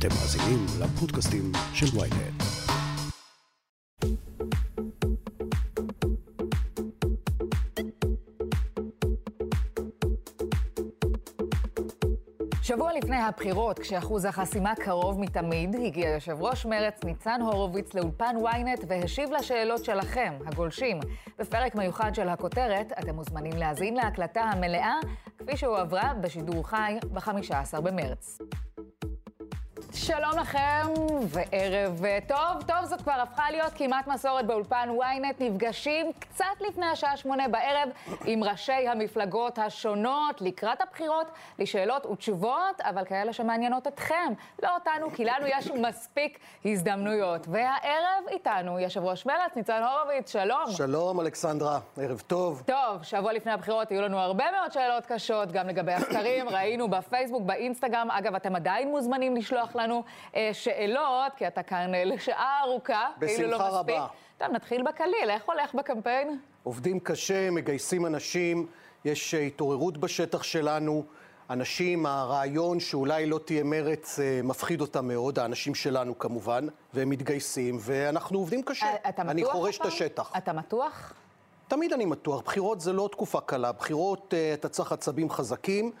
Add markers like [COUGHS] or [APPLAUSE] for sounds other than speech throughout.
אתם מאזינים לפודקאסטים של ויינט. שבוע לפני הבחירות, כשאחוז החסימה קרוב מתמיד, הגיע יושב ראש מרצ ניצן הורוביץ לאולפן ynet והשיב לשאלות שלכם, הגולשים. בפרק מיוחד של הכותרת, אתם מוזמנים להאזין להקלטה המלאה, כפי שהועברה בשידור חי ב-15 במרץ. שלום לכם, וערב טוב. טוב, זאת כבר הפכה להיות כמעט מסורת באולפן ynet. נפגשים קצת לפני השעה שמונה בערב עם ראשי המפלגות השונות לקראת הבחירות לשאלות ותשובות, אבל כאלה שמעניינות אתכם, לא אותנו, כי לנו יש מספיק הזדמנויות. והערב איתנו יושב ראש מרצ, ניצן הורוביץ, שלום. שלום, אלכסנדרה, ערב טוב. טוב, שבוע לפני הבחירות יהיו לנו הרבה מאוד שאלות קשות, גם לגבי הסקרים, ראינו בפייסבוק, באינסטגרם. אגב, אתם עדיין מוזמנים לשלוח לנו אה, שאלות, כי אתה כאן אה, לשעה ארוכה, כאילו לא בשמחה מספיק. רבה. טוב, נתחיל בקליל, איך הולך בקמפיין? עובדים קשה, מגייסים אנשים, יש אה, התעוררות בשטח שלנו. אנשים, הרעיון שאולי לא תהיה מרץ אה, מפחיד אותם מאוד, האנשים שלנו כמובן, והם מתגייסים, ואנחנו עובדים קשה. אה, אתה מתוח אני חורש את? השטח. אתה מתוח? תמיד אני מתוח, בחירות זה לא תקופה קלה, בחירות אתה צריך עצבים חזקים,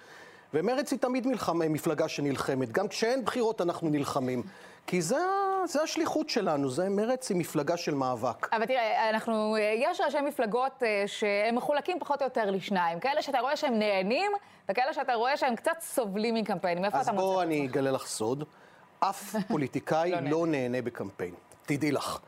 ומרצ היא תמיד מלחמ... מפלגה שנלחמת. גם כשאין בחירות אנחנו נלחמים, כי זה, זה השליחות שלנו, זה מרצ היא מפלגה של מאבק. אבל תראה, אנחנו, יש ראשי מפלגות אה, שהם מחולקים פחות או יותר לשניים. כאלה שאתה רואה שהם נהנים, וכאלה שאתה רואה שהם קצת סובלים מקמפיינים. איפה אז אתה מוצא? בוא את אני? אגלה לך סוד, אף [LAUGHS] פוליטיקאי לא. לא נהנה בקמפיין, תדעי לך.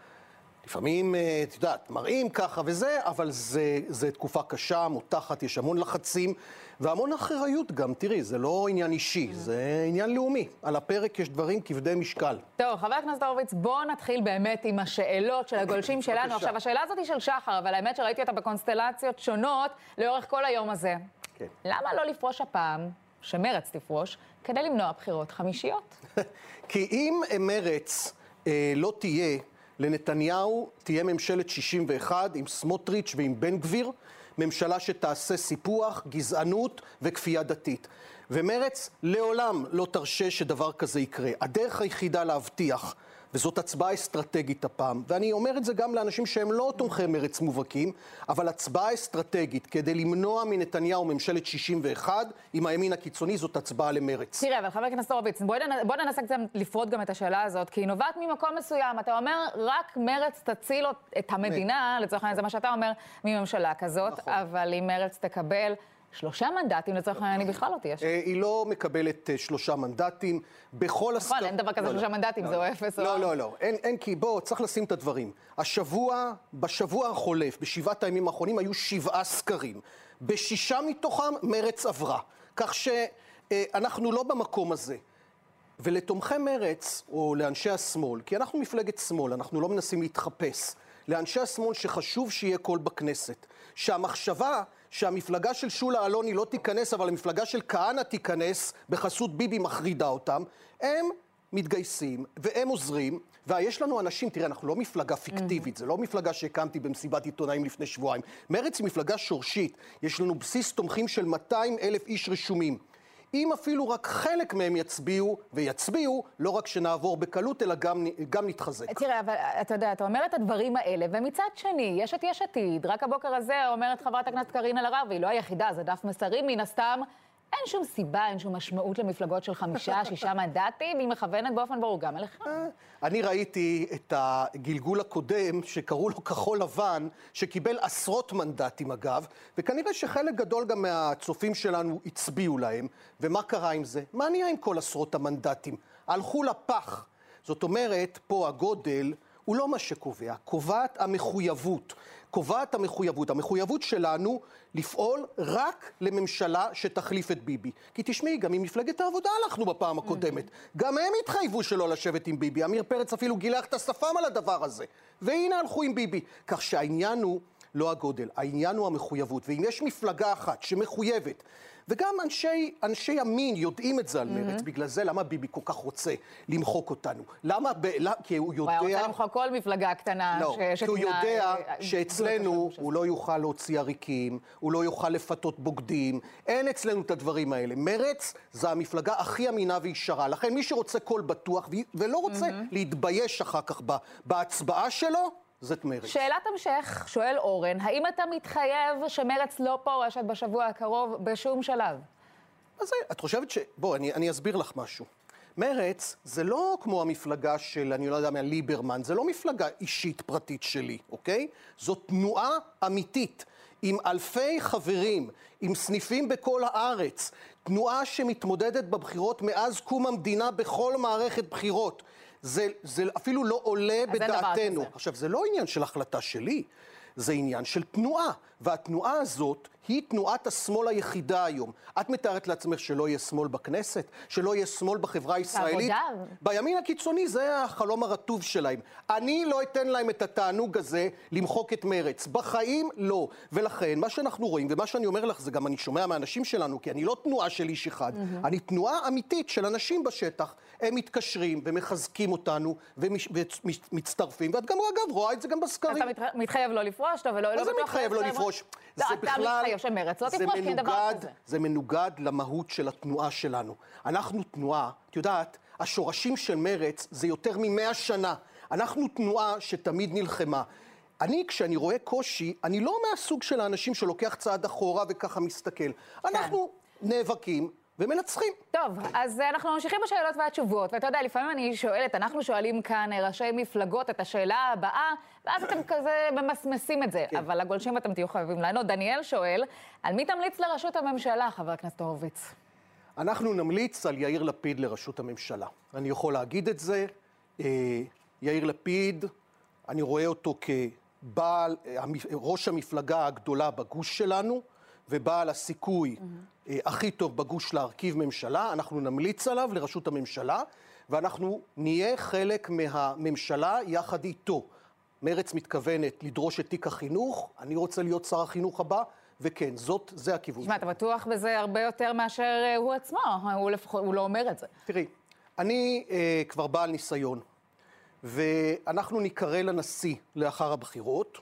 לפעמים, אה, את יודעת, מראים ככה וזה, אבל זה, זה תקופה קשה, מותחת, יש המון לחצים והמון אחריות גם. תראי, זה לא עניין אישי, זה עניין לאומי. על הפרק יש דברים כבדי משקל. טוב, חבר הכנסת הורוביץ, בואו נתחיל באמת עם השאלות של הגולשים שלנו. עכשיו, השאלה הזאת היא של שחר, אבל האמת שראיתי אותה בקונסטלציות שונות לאורך כל היום הזה. כן. למה לא לפרוש הפעם, שמרץ תפרוש, כדי למנוע בחירות חמישיות? [LAUGHS] כי אם מרץ אה, לא תהיה, לנתניהו תהיה ממשלת 61 עם סמוטריץ' ועם בן גביר, ממשלה שתעשה סיפוח, גזענות וכפייה דתית. ומרץ לעולם לא תרשה שדבר כזה יקרה. הדרך היחידה להבטיח, וזאת הצבעה אסטרטגית הפעם, ואני אומר את זה גם לאנשים שהם לא תומכי מרץ מובהקים, אבל הצבעה אסטרטגית כדי למנוע מנתניהו ממשלת 61 עם הימין הקיצוני, זאת הצבעה למרץ. תראה, אבל חבר הכנסת הורוביץ, בוא, ננ... בוא ננסה קצת לפרוט גם את השאלה הזאת, כי היא נובעת ממקום מסוים. אתה אומר, רק מרץ תציל את המדינה, לצורך העניין זה מה שאתה אומר, מממשלה כזאת, נכון. אבל אם מרץ תקבל שלושה מנדטים, לצורך העניין, היא בכלל לא תהיה שם. אה, היא לא מקבלת אה, שלושה מנדטים. בכל הסקר... נכון, אין דבר כזה לא, שלושה לא, מנדטים, לא, זה או לא. אפס או... לא, לא, לא. אין, אין כי בוא, צריך לשים את הדברים. השבוע, בשבוע החולף, בשבעת הימים האחרונים, היו שבעה סקרים. בשישה מתוכם מרץ עברה. כך שאנחנו לא במקום הזה. ולתומכי מרץ, או לאנשי השמאל, כי אנחנו מפלגת שמאל, אנחנו לא מנסים להתחפש, לאנשי השמאל שחשוב שיהיה קול בכנסת. שהמחשבה שהמפלגה של שולה אלוני לא תיכנס, אבל המפלגה של כהנא תיכנס, בחסות ביבי מחרידה אותם, הם מתגייסים והם עוזרים, ויש לנו אנשים, תראה, אנחנו לא מפלגה פיקטיבית, זה לא מפלגה שהקמתי במסיבת עיתונאים לפני שבועיים. מרץ היא מפלגה שורשית, יש לנו בסיס תומכים של 200 אלף איש רשומים. אם אפילו רק חלק מהם יצביעו, ויצביעו, לא רק שנעבור בקלות, אלא גם, גם נתחזק. תראה, אבל אתה יודע, אתה אומר את הדברים האלה, ומצד שני, יש את יש עתיד, רק הבוקר הזה אומרת חברת הכנסת קארין אלהרר, והיא לא היחידה, זה דף מסרים מן הסתם. אין שום סיבה, אין שום משמעות למפלגות של חמישה, [LAUGHS] שישה מנדטים, היא מכוונת באופן ברור גם אליכם. אני ראיתי את הגלגול הקודם, שקראו לו כחול לבן, שקיבל עשרות מנדטים אגב, וכנראה שחלק גדול גם מהצופים שלנו הצביעו להם. ומה קרה עם זה? מה נהיה עם כל עשרות המנדטים? הלכו לפח. זאת אומרת, פה הגודל הוא לא מה שקובע, קובעת המחויבות. קובעת המחויבות. המחויבות שלנו לפעול רק לממשלה שתחליף את ביבי. כי תשמעי, גם עם מפלגת העבודה הלכנו בפעם הקודמת. גם הם התחייבו שלא לשבת עם ביבי. עמיר פרץ אפילו גילח את השפם על הדבר הזה. והנה הלכו עם ביבי. כך שהעניין הוא... לא הגודל. העניין הוא המחויבות. ואם יש מפלגה אחת שמחויבת, וגם אנשי, אנשי ימין יודעים את זה על מרץ, mm-hmm. בגלל זה למה ביבי כל כך רוצה למחוק אותנו? למה? ב, לא, כי הוא יודע... הוא רוצה למחוק כל מפלגה קטנה לא, ש... כי הוא יודע אה, שאצלנו הוא לא יוכל להוציא עריקים, הוא לא יוכל לפתות בוגדים, אין אצלנו את הדברים האלה. מרץ זה המפלגה הכי אמינה וישרה. לכן מי שרוצה קול בטוח ולא רוצה mm-hmm. להתבייש אחר כך בהצבעה שלו, זאת מרץ. שאלת המשך, שואל אורן, האם אתה מתחייב שמרץ לא פורשת בשבוע הקרוב בשום שלב? אז את חושבת ש... בוא, אני, אני אסביר לך משהו. מרץ זה לא כמו המפלגה של, אני לא יודע מה, ליברמן, זה לא מפלגה אישית פרטית שלי, אוקיי? זו תנועה אמיתית, עם אלפי חברים, עם סניפים בכל הארץ, תנועה שמתמודדת בבחירות מאז קום המדינה בכל מערכת בחירות. זה, זה אפילו לא עולה בדעתנו. עכשיו, זה לא עניין של החלטה שלי, זה עניין של תנועה. והתנועה הזאת היא תנועת השמאל היחידה היום. את מתארת לעצמך שלא יהיה שמאל בכנסת? שלא יהיה שמאל בחברה הישראלית? בעבודה. בימין הקיצוני זה החלום הרטוב שלהם. אני לא אתן להם את התענוג הזה למחוק את מרץ. בחיים לא. ולכן, מה שאנחנו רואים, ומה שאני אומר לך, זה גם אני שומע מאנשים שלנו, כי אני לא תנועה של איש אחד, mm-hmm. אני תנועה אמיתית של אנשים בשטח. הם מתקשרים ומחזקים אותנו ומצטרפים, ואת גם, אגב, רואה את זה גם בסקרים. אתה מתחייב לא לפרוש, לא, ולא בטוח... מה זה מתחייב לא לפרוש? לפרוש. לא, זה אתה בכלל... מתחייב שמרץ לא תפרוש, כי אין דבר כזה. זה מנוגד למהות של התנועה שלנו. אנחנו תנועה, את יודעת, השורשים של מרץ זה יותר ממאה שנה. אנחנו תנועה שתמיד נלחמה. אני, כשאני רואה קושי, אני לא מהסוג של האנשים שלוקח צעד אחורה וככה מסתכל. כן. אנחנו נאבקים, ומנצחים. טוב, אז אנחנו ממשיכים בשאלות והתשובות, ואתה יודע, לפעמים אני שואלת, אנחנו שואלים כאן ראשי מפלגות את השאלה הבאה, ואז אתם כזה ממסמסים את זה, כן. אבל הגולשים אתם תהיו חייבים לענות. דניאל שואל, על מי תמליץ לראשות הממשלה, חבר הכנסת הורוביץ? אנחנו נמליץ על יאיר לפיד לראשות הממשלה. אני יכול להגיד את זה. אה, יאיר לפיד, אני רואה אותו כבעל, אה, ראש המפלגה הגדולה בגוש שלנו. ובעל הסיכוי mm-hmm. הכי טוב בגוש להרכיב ממשלה, אנחנו נמליץ עליו לראשות הממשלה, ואנחנו נהיה חלק מהממשלה יחד איתו. מרץ מתכוונת לדרוש את תיק החינוך, אני רוצה להיות שר החינוך הבא, וכן, זאת, זה הכיוון. תשמע, אתה בטוח בזה הרבה יותר מאשר אה, הוא עצמו, הוא, לפחות, הוא לא אומר את זה. תראי, אני אה, כבר בעל ניסיון, ואנחנו ניקרא לנשיא לאחר הבחירות.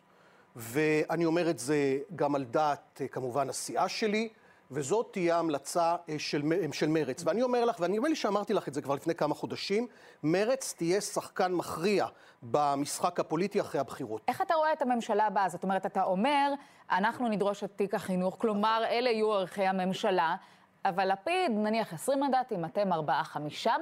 ואני אומר את זה גם על דעת, אה, כמובן, הסיעה שלי, וזאת תהיה המלצה אה, של, של מרץ. ואני אומר לך, ואני אומר לי שאמרתי לך את זה כבר לפני כמה חודשים, מרץ תהיה שחקן מכריע במשחק הפוליטי אחרי הבחירות. איך אתה רואה את הממשלה הבאה? זאת אומרת, אתה אומר, אנחנו נדרוש את תיק החינוך, כלומר, אלה יהיו ערכי הממשלה. אבל לפיד, נניח 20 מנדטים, אתם 4-5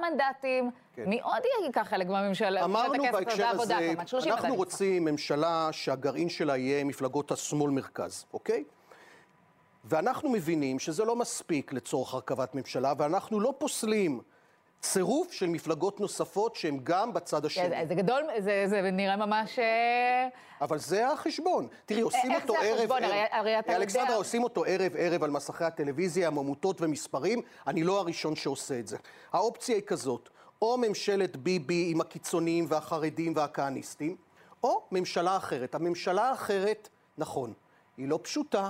מנדטים, כן. מי עוד ייקח חלק בממשלה? אמרנו בהקשר הזה, אנחנו רוצים ממשלה שהגרעין שלה יהיה מפלגות השמאל-מרכז, אוקיי? ואנחנו מבינים שזה לא מספיק לצורך הרכבת ממשלה, ואנחנו לא פוסלים צירוף של מפלגות נוספות שהן גם בצד השני. זה, זה גדול, זה, זה נראה ממש... אה, אבל זה החשבון. תראי, עושים אותו ערב... איך זה החשבון? הרי, הרי אתה יודע... אלכסנדרה, עושים אותו ערב-ערב על מסכי הטלוויזיה, עם עמותות ומספרים. אני לא הראשון שעושה את זה. האופציה היא כזאת, או ממשלת ביבי עם הקיצוניים והחרדים והכהניסטים, או ממשלה אחרת. הממשלה האחרת, נכון, היא לא פשוטה,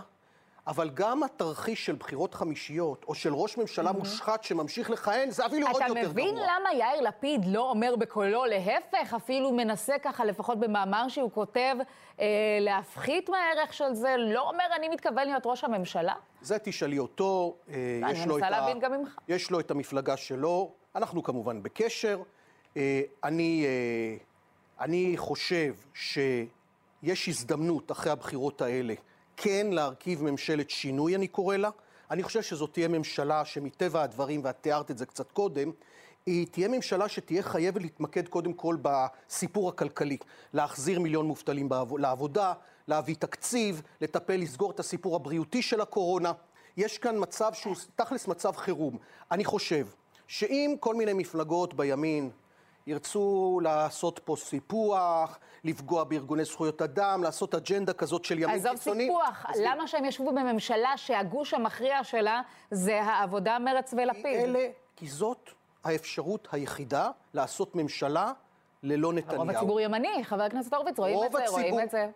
אבל גם התרחיש של בחירות חמישיות, או של ראש ממשלה mm-hmm. מושחת שממשיך לכהן, זה אפילו עוד יותר גרוע. אתה מבין למה יאיר לפיד לא אומר בקולו להפך, אפילו מנסה ככה, לפחות במאמר שהוא כותב, אה, להפחית מהערך של זה, לא אומר אני מתכוון להיות ראש הממשלה? זה תשאלי אותו, אה, יש, לו ה... יש לו את המפלגה שלו, אנחנו כמובן בקשר. אה, אני, אה, אני חושב שיש הזדמנות אחרי הבחירות האלה כן להרכיב ממשלת שינוי, אני קורא לה. אני חושב שזאת תהיה ממשלה שמטבע הדברים, ואת תיארת את זה קצת קודם, היא תהיה ממשלה שתהיה חייבת להתמקד קודם כל בסיפור הכלכלי. להחזיר מיליון מובטלים לעבודה, להביא תקציב, לטפל, לסגור את הסיפור הבריאותי של הקורונה. יש כאן מצב שהוא תכלס מצב חירום. אני חושב שאם כל מיני מפלגות בימין ירצו לעשות פה סיפוח, לפגוע בארגוני זכויות אדם, לעשות אג'נדה כזאת של ימין קיצוני. עזוב סיפוח, אז למה שהם ישבו בממשלה שהגוש המכריע שלה זה העבודה, מרץ ולפיד? אלה, כי זאת האפשרות היחידה לעשות ממשלה ללא נתניהו. רוב הציבור ימני, חבר הכנסת הורוביץ, רואים את זה, הציבור, רואים את זה.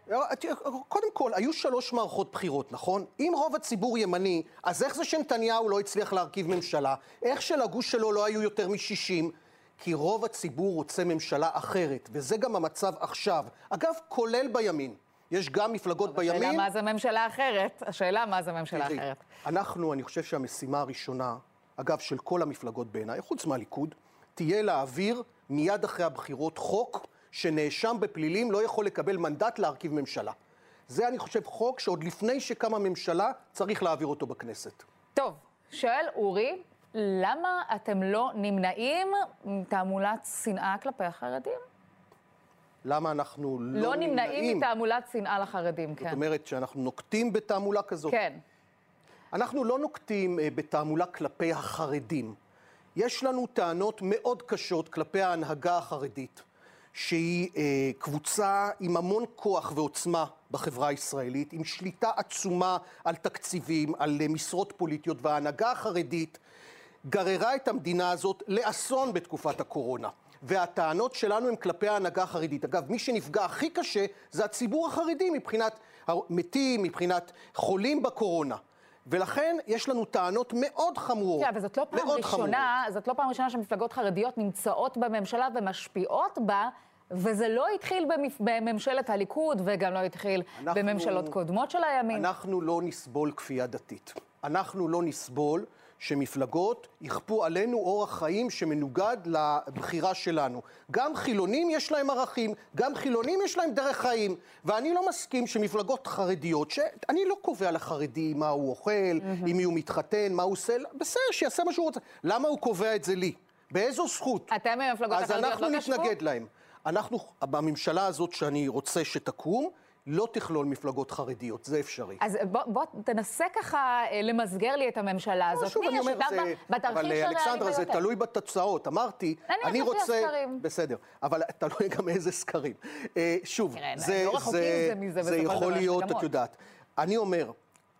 קודם כל, היו שלוש מערכות בחירות, נכון? אם רוב הציבור ימני, אז איך זה שנתניהו לא הצליח להרכיב ממשלה? איך שלגוש שלו לא היו יותר מ-60? כי רוב הציבור רוצה ממשלה אחרת, וזה גם המצב עכשיו. אגב, כולל בימין. יש גם מפלגות בימין... השאלה מה זה ממשלה אחרת, השאלה מה זה ממשלה תראי, אחרת. אנחנו, אני חושב שהמשימה הראשונה, אגב, של כל המפלגות בעיניי, חוץ מהליכוד, תהיה להעביר מיד אחרי הבחירות חוק שנאשם בפלילים לא יכול לקבל מנדט להרכיב ממשלה. זה, אני חושב, חוק שעוד לפני שקמה ממשלה, צריך להעביר אותו בכנסת. טוב, שואל אורי, למה אתם לא נמנעים מתעמולת שנאה כלפי החרדים? למה אנחנו לא, לא נמנעים מתעמולת שנאה לחרדים, זאת כן. אומרת שאנחנו נוקטים בתעמולה כזאת. כן. אנחנו לא נוקטים אה, בתעמולה כלפי החרדים. יש לנו טענות מאוד קשות כלפי ההנהגה החרדית, שהיא אה, קבוצה עם המון כוח ועוצמה בחברה הישראלית, עם שליטה עצומה על תקציבים, על אה, משרות פוליטיות, וההנהגה החרדית גררה את המדינה הזאת לאסון בתקופת הקורונה. והטענות שלנו הן כלפי ההנהגה החרדית. אגב, מי שנפגע הכי קשה זה הציבור החרדי מבחינת מתים, מבחינת חולים בקורונה. ולכן יש לנו טענות מאוד חמורות. כן, אבל זאת לא פעם מאוד חמורות. ראשונה, זאת לא פעם ראשונה שמפלגות חרדיות נמצאות בממשלה ומשפיעות בה, וזה לא התחיל במפ... בממשלת הליכוד, וגם לא התחיל אנחנו- בממשלות קודמות של הימין. אנחנו לא נסבול כפייה דתית. אנחנו לא נסבול שמפלגות יכפו עלינו אורח חיים שמנוגד לבחירה שלנו. גם חילונים יש להם ערכים, גם חילונים יש להם דרך חיים. ואני לא מסכים שמפלגות חרדיות, שאני לא קובע לחרדי מה הוא אוכל, עם מי הוא מתחתן, מה הוא עושה, בסדר, שיעשה מה שהוא רוצה. למה הוא קובע את זה לי? באיזו זכות? אתם במפלגות אז החרדיות אנחנו לא תשבו? נתנגד להם. אנחנו, בממשלה הזאת שאני רוצה שתקום, לא תכלול מפלגות חרדיות, זה אפשרי. אז בוא, בוא תנסה ככה אה, למסגר לי את המסגר הזאת. שוב, אני אומר, זה... בתרחיש אבל הריאלי אלכסנדרה, זה? תלוי בתוצאות. אמרתי, אני רוצה... בסדר, אבל תלוי [LAUGHS] גם איזה סקרים. אה, שוב, זה, לא זה, זה יכול להיות. את יודעת. אני אומר,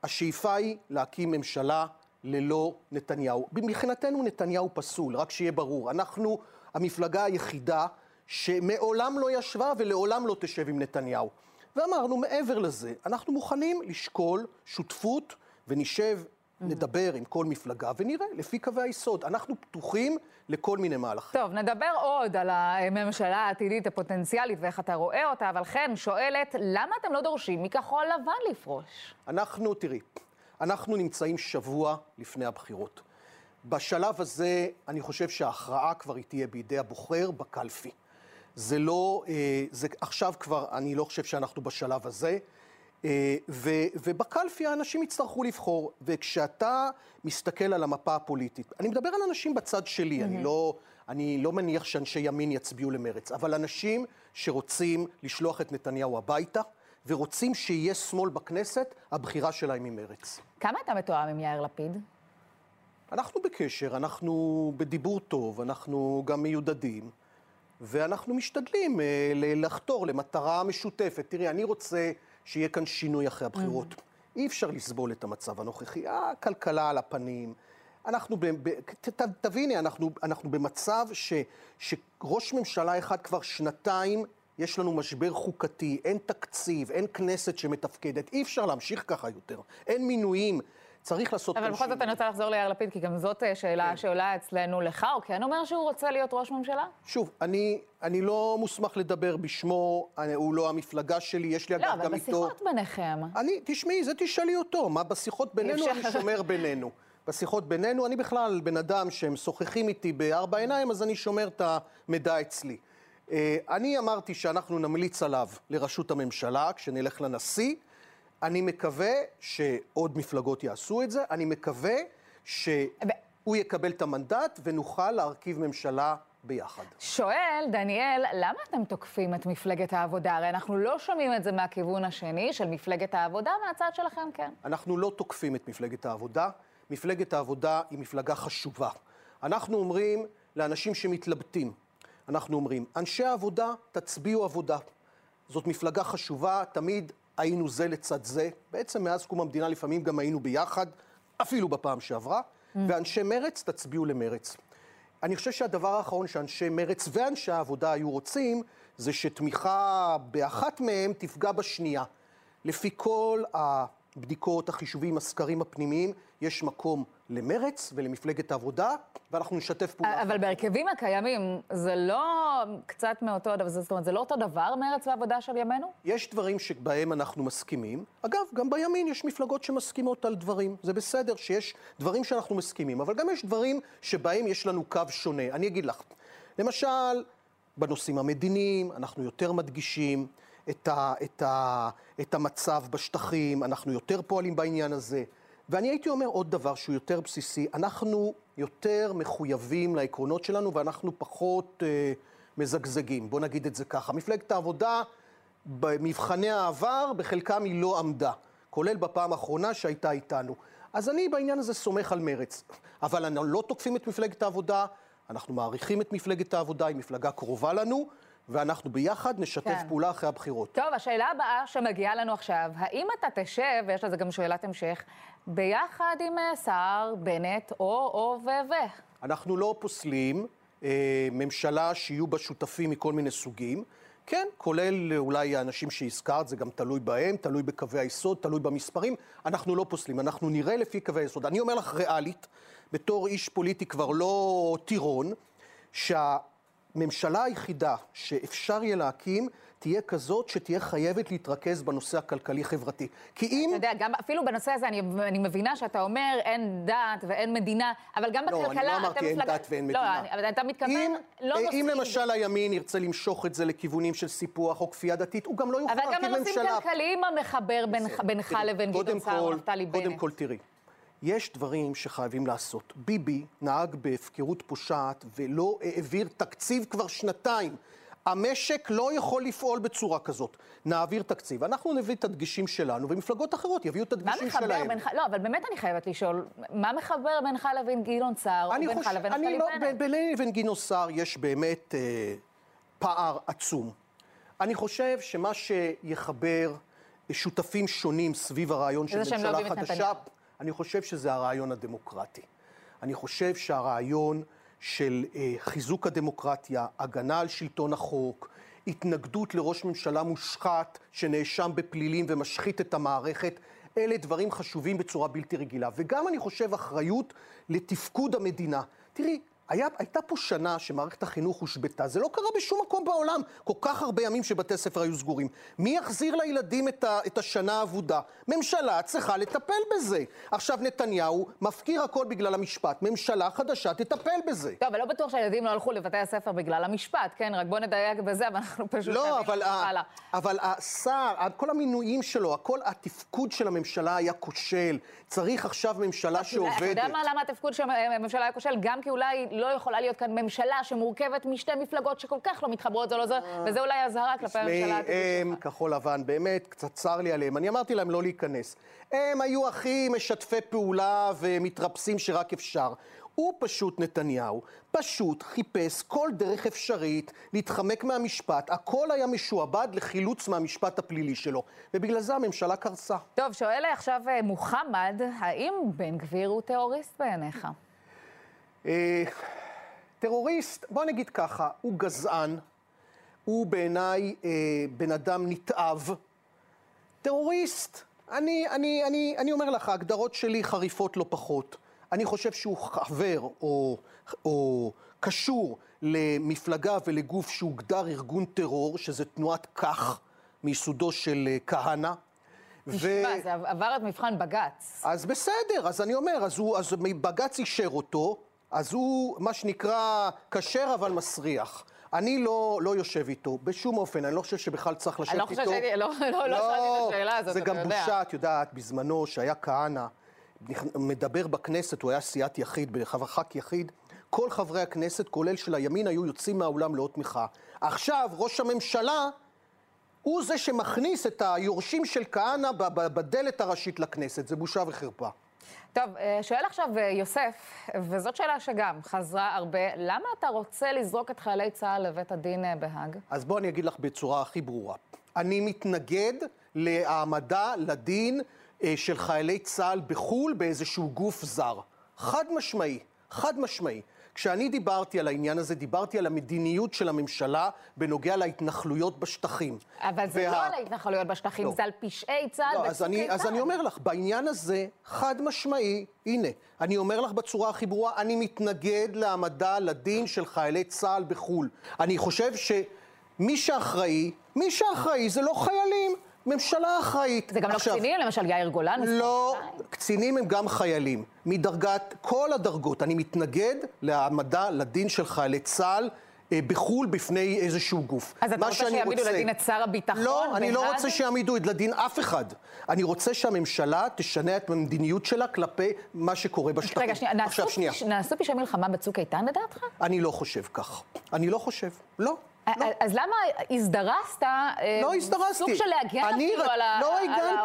השאיפה היא להקים ממשלה ללא נתניהו. מבחינתנו נתניהו פסול, רק שיהיה ברור. אנחנו המפלגה היחידה שמעולם לא ישבה ולעולם לא תשב עם נתניהו. ואמרנו, מעבר לזה, אנחנו מוכנים לשקול שותפות ונשב, נדבר עם כל מפלגה ונראה לפי קווי היסוד. אנחנו פתוחים לכל מיני מהלכים. טוב, נדבר עוד על הממשלה העתידית הפוטנציאלית ואיך אתה רואה אותה, אבל חן שואלת, למה אתם לא דורשים מכחול לבן לפרוש? אנחנו, תראי, אנחנו נמצאים שבוע לפני הבחירות. בשלב הזה, אני חושב שההכרעה כבר היא תהיה בידי הבוחר בקלפי. זה לא, אה, זה עכשיו כבר, אני לא חושב שאנחנו בשלב הזה. אה, ו, ובקלפי האנשים יצטרכו לבחור. וכשאתה מסתכל על המפה הפוליטית, אני מדבר על אנשים בצד שלי, אני, לא, אני לא מניח שאנשי ימין יצביעו למרץ, אבל אנשים שרוצים לשלוח את נתניהו הביתה, ורוצים שיהיה שמאל בכנסת, הבחירה שלהם היא מרץ. כמה אתה מתואם עם יאיר לפיד? אנחנו בקשר, אנחנו בדיבור טוב, אנחנו גם מיודדים, ואנחנו משתדלים אה, לחתור למטרה משותפת. תראי, אני רוצה שיהיה כאן שינוי אחרי הבחירות. אי אפשר לסבול את המצב הנוכחי. הכלכלה על הפנים. אנחנו, ב, ב, ת, ת, תביני, אנחנו, אנחנו במצב ש, שראש ממשלה אחד כבר שנתיים, יש לנו משבר חוקתי, אין תקציב, אין כנסת שמתפקדת, אי אפשר להמשיך ככה יותר. אין מינויים, צריך לעשות אבל בכל זאת. אני רוצה לחזור ליאיר לפיד, כי גם זאת אה, שאלה כן. שעולה אצלנו לך, הוא כן אומר שהוא רוצה להיות ראש ממשלה? שוב, אני, אני לא מוסמך לדבר בשמו, אני, הוא לא המפלגה שלי, יש לי אגב לא, אבל גם איתו... בשיחות ביניכם. אני, תשמעי, זה תשאלי אותו, מה בשיחות בינינו. אני שומר בינינו. בשיחות בינינו, אני בכלל בן אדם שהם משוחחים איתי בארבע עיניים, אז אני שומר את המידע אצלי. אה, אני אמרתי שאנחנו נמליץ עליו לראשות הממשלה, כשנלך לנשיא. אני מקווה שעוד מפלגות יעשו את זה, אני מקווה שהוא יקבל את המנדט ונוכל להרכיב ממשלה ביחד. שואל, דניאל, למה אתם תוקפים את מפלגת העבודה? הרי אנחנו לא שומעים את זה מהכיוון השני של מפלגת העבודה, מהצד שלכם כן. אנחנו לא תוקפים את מפלגת העבודה. מפלגת העבודה היא מפלגה חשובה. אנחנו אומרים לאנשים שמתלבטים, אנחנו אומרים, אנשי העבודה, תצביעו עבודה. זאת מפלגה חשובה, תמיד היינו זה לצד זה. בעצם מאז קום המדינה לפעמים גם היינו ביחד, אפילו בפעם שעברה. ואנשי מרץ, תצביעו למרץ. אני חושב שהדבר האחרון שאנשי מרצ ואנשי העבודה היו רוצים, זה שתמיכה באחת מהם תפגע בשנייה. לפי כל הבדיקות, החישובים, הסקרים הפנימיים, יש מקום למרץ ולמפלגת העבודה, ואנחנו נשתף פעולה. אבל בהרכבים הקיימים זה לא קצת מאותו דבר, זאת אומרת, זה לא אותו דבר, מרץ ועבודה של ימינו? יש דברים שבהם אנחנו מסכימים. אגב, גם בימין יש מפלגות שמסכימות על דברים. זה בסדר שיש דברים שאנחנו מסכימים, אבל גם יש דברים שבהם יש לנו קו שונה. אני אגיד לך, למשל, בנושאים המדיניים, אנחנו יותר מדגישים את, ה, את, ה, את המצב בשטחים, אנחנו יותר פועלים בעניין הזה. ואני הייתי אומר עוד דבר שהוא יותר בסיסי, אנחנו יותר מחויבים לעקרונות שלנו ואנחנו פחות אה, מזגזגים, בוא נגיד את זה ככה. מפלגת העבודה, במבחני העבר, בחלקם היא לא עמדה, כולל בפעם האחרונה שהייתה איתנו. אז אני בעניין הזה סומך על מרץ. אבל אנחנו לא תוקפים את מפלגת העבודה, אנחנו מעריכים את מפלגת העבודה, היא מפלגה קרובה לנו, ואנחנו ביחד נשתף כן. פעולה אחרי הבחירות. טוב, השאלה הבאה שמגיעה לנו עכשיו, האם אתה תשב, ויש לזה גם שאלת המשך, ביחד עם אה, סער, בנט, או, או ו... ו... אנחנו לא פוסלים אה, ממשלה שיהיו בה שותפים מכל מיני סוגים. כן, כולל אולי האנשים שהזכרת, זה גם תלוי בהם, תלוי בקווי היסוד, תלוי במספרים. אנחנו לא פוסלים, אנחנו נראה לפי קווי היסוד. אני אומר לך ריאלית, בתור איש פוליטי כבר לא טירון, שהממשלה היחידה שאפשר יהיה להקים תהיה כזאת שתהיה חייבת להתרכז בנושא הכלכלי-חברתי. כי אם... אתה יודע, גם אפילו בנושא הזה, אני, אני מבינה שאתה אומר אין דת ואין מדינה, אבל גם לא, בכלכלה... לא, אני לא אמרתי אין דת ואין מדינה. לא, אבל אתה מתכוון, אם, לא נושאים... אם למשל הימין ירצה למשוך את זה לכיוונים של סיפוח או כפייה דתית, הוא גם לא יוכל להקים ממשלה. אבל גם הנושאים כלכליים המחבר בינך, בינך לבין גדעון סער ונפתלי בנט. קודם כל, תראי. יש דברים שחייבים לעשות. ביבי נהג בהפקרות פושעת ולא העביר תקציב כבר שנתיים. המשק לא יכול לפעול בצורה כזאת. נעביר תקציב, אנחנו נביא את הדגשים שלנו, ומפלגות אחרות יביאו את הדגשים שלהם. מה מחבר בינך, לא, אבל באמת אני חייבת לשאול, מה מחבר בינך לבין גדעון סער, או בינך. לבין נפתלי לא, בנט? ביני לבין גדעון סער יש באמת אה, פער עצום. אני חושב שמה שיחבר שותפים שונים סביב הרעיון של לא ממשלה חדשה, אני חושב שזה הרעיון הדמוקרטי. אני חושב שהרעיון... של אה, חיזוק הדמוקרטיה, הגנה על שלטון החוק, התנגדות לראש ממשלה מושחת שנאשם בפלילים ומשחית את המערכת, אלה דברים חשובים בצורה בלתי רגילה. וגם, אני חושב, אחריות לתפקוד המדינה. תראי, היה, הייתה פה שנה שמערכת החינוך הושבתה, זה לא קרה בשום מקום בעולם, כל כך הרבה ימים שבתי ספר היו סגורים. מי יחזיר לילדים את, ה, את השנה האבודה? ממשלה צריכה לטפל בזה. עכשיו נתניהו מפקיר הכל בגלל המשפט, ממשלה חדשה תטפל בזה. טוב, אבל לא בטוח שהילדים לא הלכו לבתי הספר בגלל המשפט, כן? רק בוא נדייק בזה, ואנחנו פשוט... לא, אבל, ה, אבל השר, כל המינויים שלו, כל התפקוד של הממשלה היה כושל. צריך עכשיו ממשלה שעובדת. אתה יודע מה, למה התפקוד של הממשלה היה כושל? גם כי אולי לא יכולה להיות כאן ממשלה שמורכבת משתי מפלגות שכל כך לא מתחברות זו לזו, וזה אולי אזהרה כלפי הממשלה העתידית הם, כחול לבן, באמת, קצת צר לי עליהם. אני אמרתי להם לא להיכנס. הם היו הכי משתפי פעולה ומתרפסים שרק אפשר. הוא פשוט, נתניהו, פשוט חיפש כל דרך אפשרית להתחמק מהמשפט. הכל היה משועבד לחילוץ מהמשפט הפלילי שלו, ובגלל זה הממשלה קרסה. טוב, שואל עכשיו אה, מוחמד, האם בן גביר הוא טרוריסט בעיניך? אה, טרוריסט, בוא נגיד ככה, הוא גזען, הוא בעיניי אה, בן אדם נתעב. טרוריסט, אני, אני, אני, אני אומר לך, ההגדרות שלי חריפות לא פחות. אני חושב שהוא חבר או, או קשור למפלגה ולגוף שהוגדר ארגון טרור, שזה תנועת כך, מיסודו של אה, כהנא. נשמע, ו... זה עבר את מבחן בג"ץ. אז בסדר, אז אני אומר, אז, הוא, אז בג"ץ אישר אותו, אז הוא, מה שנקרא, כשר אבל מסריח. אני לא, לא יושב איתו, בשום אופן, אני לא חושב שבכלל צריך לשבת איתו. אני לא חושבת לא, לא, לא שאלתי את השאלה הזאת, זה גם בושה, את יודעת, בזמנו, שהיה כהנא, מדבר בכנסת, הוא היה סיעת יחיד, ח"כ יחיד, כל חברי הכנסת, כולל של הימין, היו יוצאים מהאולם לאות מחאה. עכשיו, ראש הממשלה הוא זה שמכניס את היורשים של כהנא בדלת הראשית לכנסת. זה בושה וחרפה. טוב, אה, שואל עכשיו אה, יוסף, וזאת שאלה שגם חזרה הרבה, למה אתה רוצה לזרוק את חיילי צה"ל לבית הדין אה, בהאג? אז בואו אני אגיד לך בצורה הכי ברורה. אני מתנגד להעמדה לדין של חיילי צה"ל בחו"ל באיזשהו גוף זר. חד משמעי, חד משמעי. כשאני דיברתי על העניין הזה, דיברתי על המדיניות של הממשלה בנוגע להתנחלויות בשטחים. אבל זה וה- לא על ההתנחלויות בשטחים, לא. זה על פשעי צה"ל לא, אז אני, אז אני אומר לך, בעניין הזה, חד משמעי, הנה, אני אומר לך בצורה הכי ברורה, אני מתנגד להעמדה לדין של חיילי צה"ל בחו"ל. אני חושב שמי שאחראי, מי שאחראי זה לא חיילים, ממשלה אחראית. זה גם לא עכשיו, קצינים, למשל יאיר גולן. לא. קצינים הם גם חיילים, מדרגת כל הדרגות. אני מתנגד להעמדה לדין של חיילי צה"ל אה, בחו"ל בפני איזשהו גוף. אז אתה רוצה שיעמידו רוצה- לדין את שר הביטחון לא, אני לא? רוצה שיעמידו לדין אף אחד. אני רוצה שהממשלה תשנה את המדיניות שלה כלפי מה שקורה בשטחים. רגע, שנייה, נעשו עכשיו, שנייה. נעשו פשעי מלחמה בצוק איתן לדעתך? אני לא חושב כך. אני לא חושב. לא. לא. אז למה הזדרזת, אה, לא הזדרזתי. סוג של להגן אפילו על לא.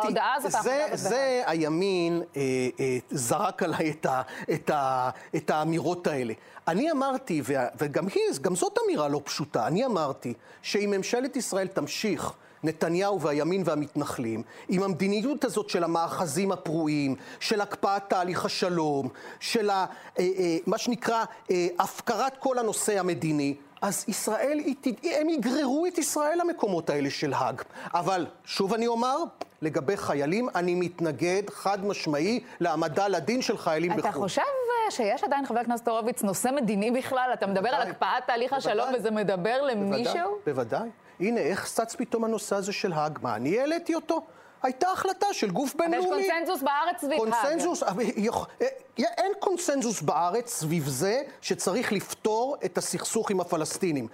ההודעה הזאת? זה, האחרונה זה הימין אה, אה, זרק עליי את, האמירות האלה. אני אמרתי, וגם היא, גם זאת אמירה לא פשוטה, אני אמרתי שאם ממשלת ישראל תמשיך נתניהו והימין והמתנחלים, עם המדיניות הזאת של המאחזים הפרועים, של הקפאת תהליך השלום, של ה, אה, אה, מה שנקרא אה, הפקרת כל הנושא המדיני, אז ישראל, הם יגררו את ישראל למקומות האלה של האג. אבל, שוב אני אומר, לגבי חיילים, אני מתנגד חד משמעי להעמדה לדין של חיילים אתה בחו"ל. חושב אה, שיש עדיין, חבר הכנסת הורוביץ, נושא מדיני בכלל? אתה מדבר על בוודאי. הקפאת תהליך השלום בוודאי. וזה מדבר בוודאי, למישהו? בוודאי. הנה, איך צץ פתאום הנושא הזה של האג? מה, אני העליתי אותו? הייתה החלטה של גוף אבל יש בינלאומי. קונצנזוס בארץ סביב אבל יכ- אה, אין קונסנזוס בארץ סביב זה שצריך לפתור את הסכסוך עם הפלסטינים.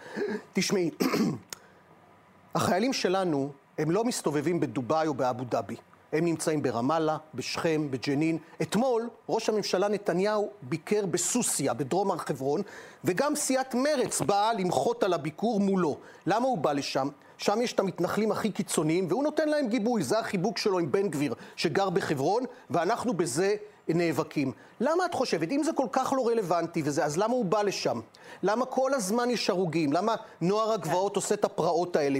תשמעי, [CLEARS THROAT] החיילים שלנו, הם לא מסתובבים בדובאי או באבו דאבי. הם נמצאים ברמאללה, בשכם, בג'נין. אתמול ראש הממשלה נתניהו ביקר בסוסיא, בדרום הר חברון, וגם סיעת מרצ באה למחות על הביקור מולו. למה הוא בא לשם? שם יש את המתנחלים הכי קיצוניים, והוא נותן להם גיבוי. זה החיבוק שלו עם בן גביר, שגר בחברון, ואנחנו בזה נאבקים. למה את חושבת? אם זה כל כך לא רלוונטי וזה, אז למה הוא בא לשם? למה כל הזמן יש הרוגים? למה נוער הגבעות עושה את הפרעות האלה?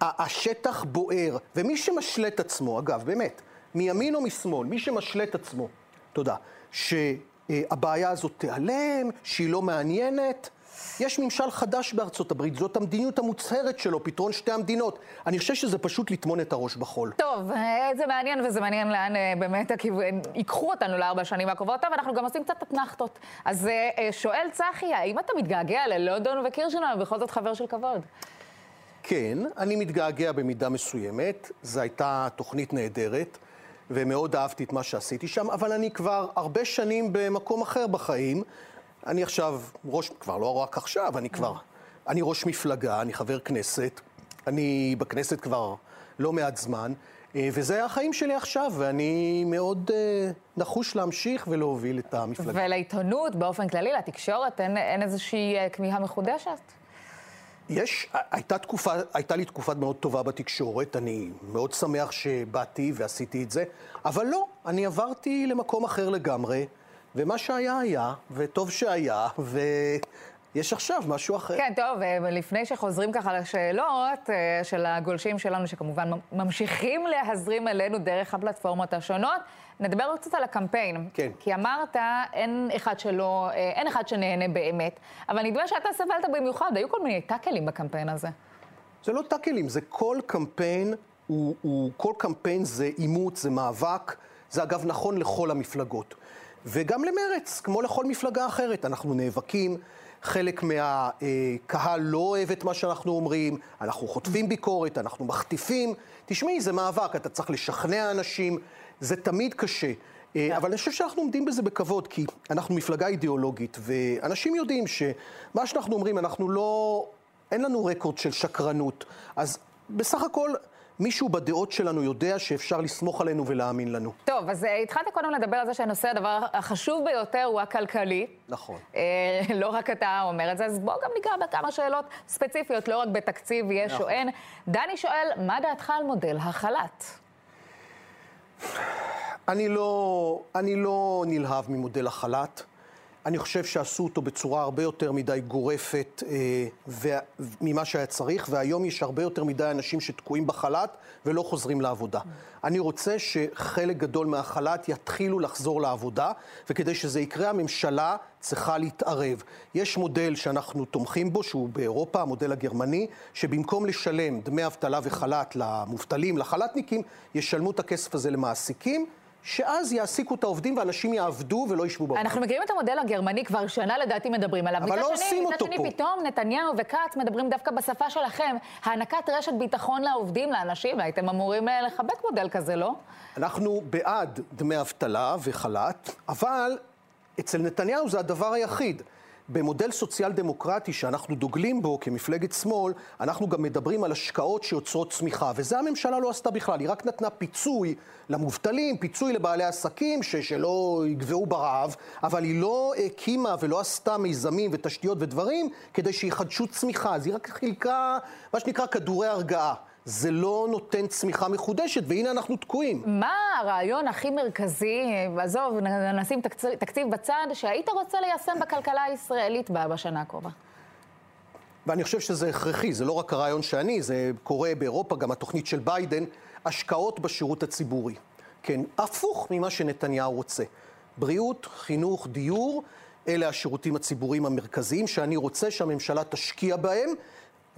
השטח בוער, ומי שמשלה את עצמו, אגב, באמת, מימין או משמאל, מי שמשלה את עצמו, תודה, שהבעיה הזאת תיעלם, שהיא לא מעניינת, יש ממשל חדש בארצות הברית, זאת המדיניות המוצהרת שלו, פתרון שתי המדינות. אני חושב שזה פשוט לטמון את הראש בחול. טוב, אה, זה מעניין וזה מעניין לאן אה, באמת הכיוון, ייקחו אותנו לארבע שנים הקרובות, אבל אנחנו גם עושים קצת אתנחתות. אז אה, אה, שואל צחי, האם אתה מתגעגע ללונדון וקירשנר, בכל זאת חבר של כבוד? כן, אני מתגעגע במידה מסוימת, זו הייתה תוכנית נהדרת, ומאוד אהבתי את מה שעשיתי שם, אבל אני כבר הרבה שנים במקום אחר בחיים. אני עכשיו ראש, כבר לא רק עכשיו, אני כבר, אני ראש מפלגה, אני חבר כנסת, אני בכנסת כבר לא מעט זמן, אה, וזה החיים שלי עכשיו, ואני מאוד אה, נחוש להמשיך ולהוביל את המפלגה. ולעיתונות באופן כללי, לתקשורת, אין, אין איזושהי אה, כמיהה מחודשת? יש, הייתה תקופה, הייתה לי תקופה מאוד טובה בתקשורת, אני מאוד שמח שבאתי ועשיתי את זה, אבל לא, אני עברתי למקום אחר לגמרי, ומה שהיה היה, וטוב שהיה, ויש עכשיו משהו אחר. כן, טוב, אה, לפני שחוזרים ככה לשאלות אה, של הגולשים שלנו, שכמובן ממשיכים להזרים אלינו דרך הפלטפורמות השונות, נדבר קצת על הקמפיין. כן. כי אמרת, אין אחד שלא, אה, אין אחד שנהנה באמת, אבל נדמה שאתה סבלת במיוחד, היו כל מיני טאקלים בקמפיין הזה. זה לא טאקלים, זה כל קמפיין, הוא, הוא, כל קמפיין זה עימות, זה מאבק, זה אגב נכון לכל המפלגות. וגם למרץ, כמו לכל מפלגה אחרת, אנחנו נאבקים. חלק מהקהל לא אוהב את מה שאנחנו אומרים, אנחנו חוטפים ביקורת, אנחנו מחטיפים. תשמעי, זה מאבק, אתה צריך לשכנע אנשים, זה תמיד קשה. אה, אבל אני חושב שאנחנו עומדים בזה בכבוד, כי אנחנו מפלגה אידיאולוגית, ואנשים יודעים שמה שאנחנו אומרים, אנחנו לא... אין לנו רקורד של שקרנות. אז בסך הכל, מישהו בדעות שלנו יודע שאפשר לסמוך עלינו ולהאמין לנו. טוב, אז אה, התחלת קודם לדבר על זה שהנושא, הדבר החשוב ביותר הוא הכלכלי. נכון. אה, לא רק אתה אומר את זה, אז בואו גם ניגע בכמה שאלות ספציפיות, לא רק בתקציב יש נכון. או אין. דני שואל, מה דעתך על מודל החל"ת? אני לא, אני לא נלהב ממודל החל"ת. אני חושב שעשו אותו בצורה הרבה יותר מדי גורפת אה, ו... ממה שהיה צריך, והיום יש הרבה יותר מדי אנשים שתקועים בחל"ת ולא חוזרים לעבודה. אני רוצה שחלק גדול מהחל"ת יתחילו לחזור לעבודה, וכדי שזה יקרה, הממשלה צריכה להתערב. יש מודל שאנחנו תומכים בו, שהוא באירופה, המודל הגרמני, שבמקום לשלם דמי אבטלה וחל"ת למובטלים, לחל"תניקים, ישלמו את הכסף הזה למעסיקים. שאז יעסיקו את העובדים ואנשים יעבדו ולא ישבו בבית. אנחנו מכירים את המודל הגרמני כבר שנה לדעתי מדברים עליו. אבל לא מצד עושים אותו מצד פה. שני פתאום נתניהו וכץ מדברים דווקא בשפה שלכם. הענקת רשת ביטחון לעובדים, לאנשים, הייתם אמורים אה, לחבק מודל כזה, לא? אנחנו בעד דמי אבטלה וחל"ת, אבל אצל נתניהו זה הדבר היחיד. במודל סוציאל דמוקרטי שאנחנו דוגלים בו כמפלגת שמאל, אנחנו גם מדברים על השקעות שיוצרות צמיחה, וזה הממשלה לא עשתה בכלל, היא רק נתנה פיצוי למובטלים, פיצוי לבעלי עסקים ש- שלא יגבעו ברעב, אבל היא לא הקימה ולא עשתה מיזמים ותשתיות ודברים כדי שיחדשו צמיחה, אז היא רק חילקה מה שנקרא כדורי הרגעה. זה לא נותן צמיחה מחודשת, והנה אנחנו תקועים. מה הרעיון הכי מרכזי, עזוב, נשים תקציב, תקציב בצד, שהיית רוצה ליישם בכלכלה הישראלית בשנה הקרובה? ואני חושב שזה הכרחי, זה לא רק הרעיון שאני, זה קורה באירופה, גם התוכנית של ביידן, השקעות בשירות הציבורי. כן, הפוך ממה שנתניהו רוצה. בריאות, חינוך, דיור, אלה השירותים הציבוריים המרכזיים שאני רוצה שהממשלה תשקיע בהם,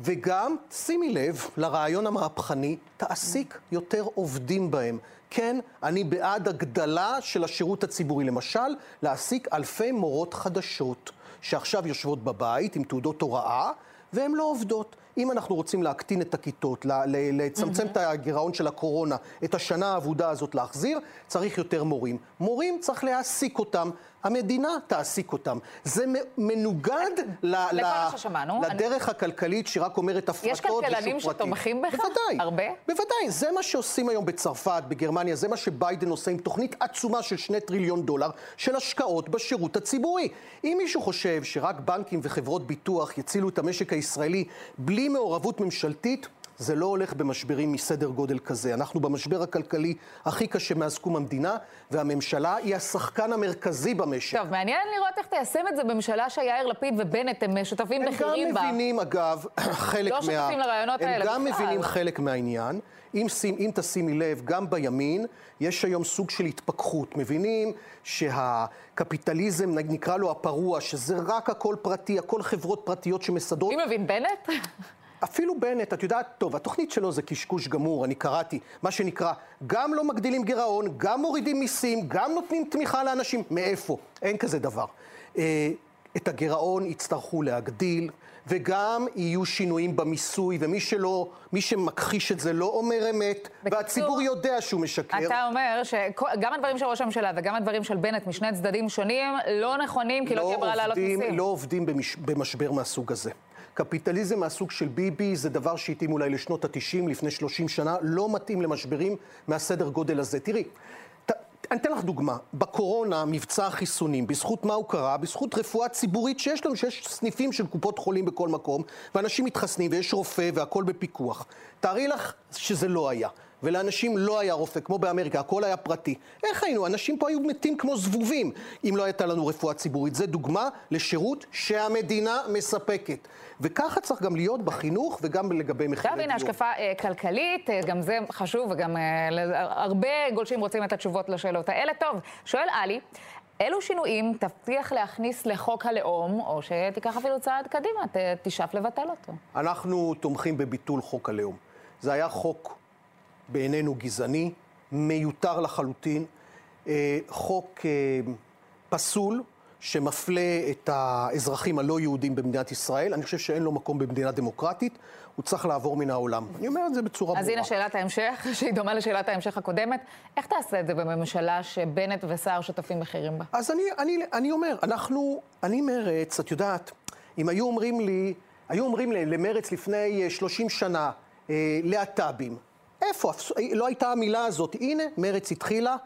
וגם, שימי לב לרעיון המהפכני, תעסיק יותר עובדים בהם. כן, אני בעד הגדלה של השירות הציבורי. למשל, להעסיק אלפי מורות חדשות, שעכשיו יושבות בבית עם תעודות הוראה, והן לא עובדות. אם אנחנו רוצים להקטין את הכיתות, לצמצם את הגירעון של הקורונה, את השנה האבודה הזאת להחזיר, צריך יותר מורים. מורים צריך להעסיק אותם, המדינה תעסיק אותם. זה מנוגד ל- ל- ששמענו. לדרך הכלכלית שרק אומרת הפרטות ושוק פרטי. כלכלנים שתומכים בכך? בוודאי. הרבה? בוודאי, זה מה שעושים היום בצרפת, בגרמניה, זה מה שביידן עושה עם תוכנית עצומה של שני טריליון דולר של השקעות בשירות הציבורי. אם מישהו חושב שרק בנקים וחברות ביטוח יצילו את המשק הישראלי בלי מעורבות ממשלתית, זה לא הולך במשברים מסדר גודל כזה. אנחנו במשבר הכלכלי הכי קשה מאז קום המדינה, והממשלה היא השחקן המרכזי במשק. טוב, מעניין לראות איך תיישם את זה בממשלה שיאיר לפיד ובנט הם שותפים הם בכירים גם בה. מבינים, אגב, [COUGHS] חלק לא מה... שותפים לרעיונות האלה הם גם בכלל. מבינים חלק מהעניין. אם, שים, אם תשימי לב, גם בימין יש היום סוג של התפכחות. מבינים שהקפיטליזם, נקרא לו הפרוע, שזה רק הכל פרטי, הכל חברות פרטיות שמסדרות. מי מבין, בנט? אפילו בנט, את יודעת, טוב, התוכנית שלו זה קשקוש גמור, אני קראתי, מה שנקרא, גם לא מגדילים גירעון, גם מורידים מיסים, גם נותנים תמיכה לאנשים, מאיפה? אין כזה דבר. אה, את הגירעון יצטרכו להגדיל, וגם יהיו שינויים במיסוי, ומי שלא, מי שמכחיש את זה לא אומר אמת, בקיצור, והציבור יודע שהוא משקר. אתה אומר שגם הדברים של ראש הממשלה וגם הדברים של בנט משני צדדים שונים לא נכונים, כי לא תהיה ברירה להעלות עובדים, מיסים. לא עובדים במש, במשבר מהסוג הזה. קפיטליזם מהסוג של ביבי זה דבר שהתאים אולי לשנות ה-90, לפני 30 שנה, לא מתאים למשברים מהסדר גודל הזה. תראי, ת, אני אתן לך דוגמה. בקורונה, מבצע החיסונים, בזכות מה הוא קרה? בזכות רפואה ציבורית שיש לנו, שיש סניפים של קופות חולים בכל מקום, ואנשים מתחסנים ויש רופא והכול בפיקוח. תארי לך שזה לא היה. ולאנשים לא היה רופא, כמו באמריקה, הכל היה פרטי. איך היינו? אנשים פה היו מתים כמו זבובים אם לא הייתה לנו רפואה ציבורית. זו דוגמה לשירות שהמדינה מספקת. וככה צריך גם להיות בחינוך וגם לגבי מחירי דיור. הנה השקפה אה, כלכלית, אה, גם זה חשוב, וגם אה, ל- הרבה גולשים רוצים את התשובות לשאלות האלה. טוב, שואל עלי, אילו שינויים תבטיח להכניס לחוק הלאום, או שתיקח אפילו צעד קדימה, ת, תשאף לבטל אותו? אנחנו תומכים בביטול חוק הלאום. זה היה חוק בעינינו גזעני, מיותר לחלוטין, אה, חוק אה, פסול שמפלה את האזרחים הלא יהודים במדינת ישראל. אני חושב שאין לו מקום במדינה דמוקרטית, הוא צריך לעבור מן העולם. אני אומר את זה בצורה אז ברורה. הנה שאלת ההמשך, [LAUGHS] שהיא דומה לשאלת ההמשך הקודמת. איך תעשה את זה בממשלה שבנט וסער שותפים בכירים בה? אז אני, אני, אני אומר, אנחנו, אני מרץ, את יודעת, אם היו אומרים לי, היו אומרים למרץ לפני אה, 30 שנה, אה, להט"בים, איפה? לא הייתה המילה הזאת. הנה, מרץ התחילה.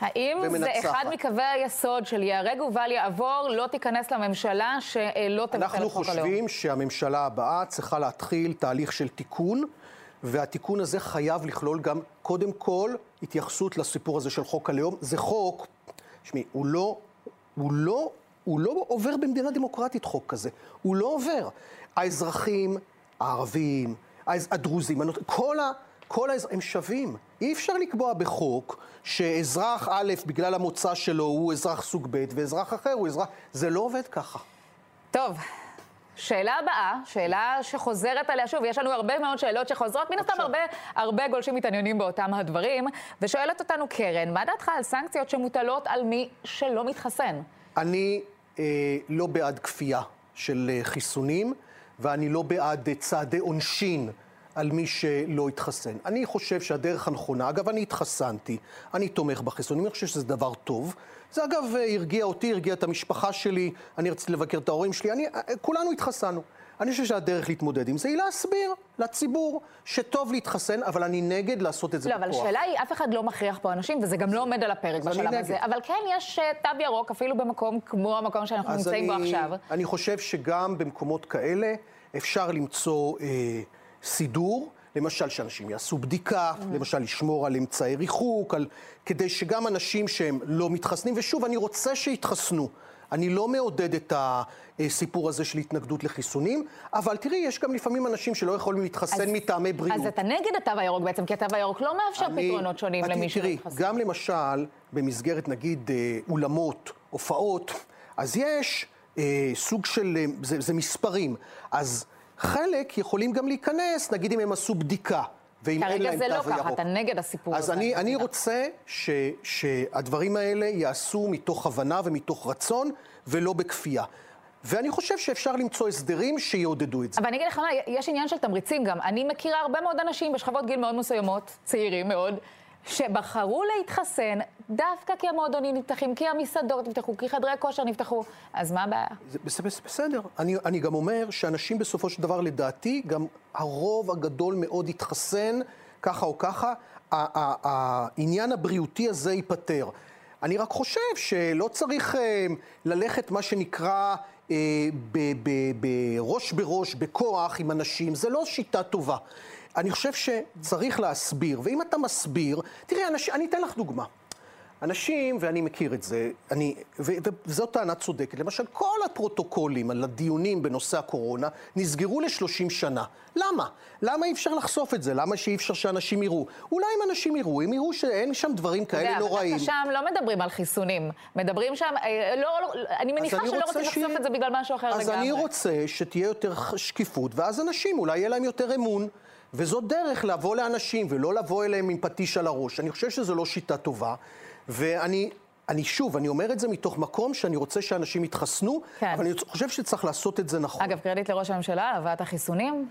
האם זה ומנצחת. אחד מקווי היסוד של ייהרג ובל יעבור, לא תיכנס לממשלה שלא תבטל אנחנו את חוק הלאום? חושבים שהממשלה הבאה צריכה להתחיל תהליך של תיקון, והתיקון הזה חייב לכלול גם, קודם כל, התייחסות לסיפור הזה של חוק הלאום. זה חוק, תשמעי, הוא לא, הוא לא, הוא לא עובר במדינה דמוקרטית חוק כזה. הוא לא עובר. האזרחים, הערבים, הדרוזים, כל ה... כל האזרחים הם שווים. אי אפשר לקבוע בחוק שאזרח א', בגלל המוצא שלו, הוא אזרח סוג ב', ואזרח אחר הוא אזרח... זה לא עובד ככה. טוב, שאלה הבאה, שאלה שחוזרת עליה שוב, יש לנו הרבה מאוד שאלות שחוזרות, מן הסתם. הרבה, הרבה גולשים מתעניינים באותם הדברים, ושואלת אותנו קרן, מה דעתך על סנקציות שמוטלות על מי שלא מתחסן? אני אה, לא בעד כפייה של אה, חיסונים, ואני לא בעד אה, צעדי עונשין על מי שלא התחסן. אני חושב שהדרך הנכונה, אגב, אני התחסנתי, אני תומך בחיסונים, אני חושב שזה דבר טוב. זה אגב הרגיע אותי, הרגיע את המשפחה שלי, אני רציתי לבקר את ההורים שלי, אני, כולנו התחסנו. אני חושב שהדרך להתמודד עם זה היא להסביר לציבור שטוב להתחסן, אבל אני נגד לעשות את זה לא, אבל בכוח. השאלה היא, אף אחד לא מכריח פה אנשים, וזה גם לא עומד על הפרק בשלב. הזה. אבל כן, יש אה, תו ירוק, אפילו במקום כמו המקום שאנחנו נמצאים בו אני- עכשיו. אני חושב שגם במקומות כאלה אפשר למצוא אה, סידור, למשל שאנשים יעשו בדיקה, Mm. למשל לשמור על אמצעי ריחוק, על, כדי שגם אנשים שהם לא מתחסנים, ושוב, אני רוצה שיתחסנו. אני לא מעודד את הסיפור הזה של התנגדות לחיסונים, אבל תראי, יש גם לפעמים אנשים שלא יכולים להתחסן אז- מטעמי בריאות. אז אתה נגד התו הירוק בעצם, כי התו הירוק לא מאפשר אני- פתרונות שונים למי שלא תראי. גם למשל, במסגרת נגיד אה, אולמות, הופעות, אז יש אה, סוג של, אה, זה, זה מספרים. אז חלק יכולים גם להיכנס, נגיד אם הם עשו בדיקה, ואם אין כרגע להם זה תו לא ירוק. ככה, אתה נגד הסיפור אז הזה. אני, אני מבינה. רוצה ש, שהדברים האלה ייעשו מתוך הבנה ומתוך רצון, ולא בכפייה. ואני חושב שאפשר למצוא הסדרים שיעודדו את זה. אבל אני אגיד לך מה, יש עניין של תמריצים גם. אני מכירה הרבה מאוד אנשים בשכבות גיל מאוד מסוימות, צעירים מאוד, שבחרו להתחסן דווקא כי המועדונים נפתחים, כי המסעדות נפתחו, כי חדרי כושר נפתחו. אז מה הבעיה? בסדר. אני, אני גם אומר שאנשים בסופו של דבר, לדעתי, גם הרוב הגדול מאוד יתחסן, ככה או ככה, העניין הבריאותי הזה ייפתר. אני רק חושב שלא צריך אה, ללכת, מה שנקרא, אה, בראש בראש, בכוח עם אנשים, זה לא שיטה טובה. אני חושב שצריך להסביר, ואם אתה מסביר, תראי, אנשים, אני אתן לך דוגמה. אנשים, ואני מכיר את זה, אני, ו, וזאת טענה צודקת, למשל, כל הפרוטוקולים על הדיונים בנושא הקורונה נסגרו ל-30 שנה. למה? למה אי אפשר לחשוף את זה? למה שאי אפשר שאנשים יראו? אולי אם אנשים יראו, הם יראו שאין שם דברים כאלה אבל נוראים. דווקא שם לא מדברים על חיסונים. מדברים שם, אה, לא, לא, אני מניחה אני שלא רוצים לחשוף שיהיה- את זה בגלל משהו אחר אז לגמרי. אני רוצה שתהיה יותר שקיפות, ואז אנשים, אולי יהיה להם יותר אמון. וזו דרך לבוא לאנשים ולא לבוא אליהם עם פטיש על הראש. אני חושב שזו לא שיטה טובה, ואני... אני שוב, אני אומר את זה מתוך מקום שאני רוצה שאנשים יתחסנו, כן. אבל אני חושב שצריך לעשות את זה נכון. אגב, קרדיט לראש הממשלה על הבאת החיסונים.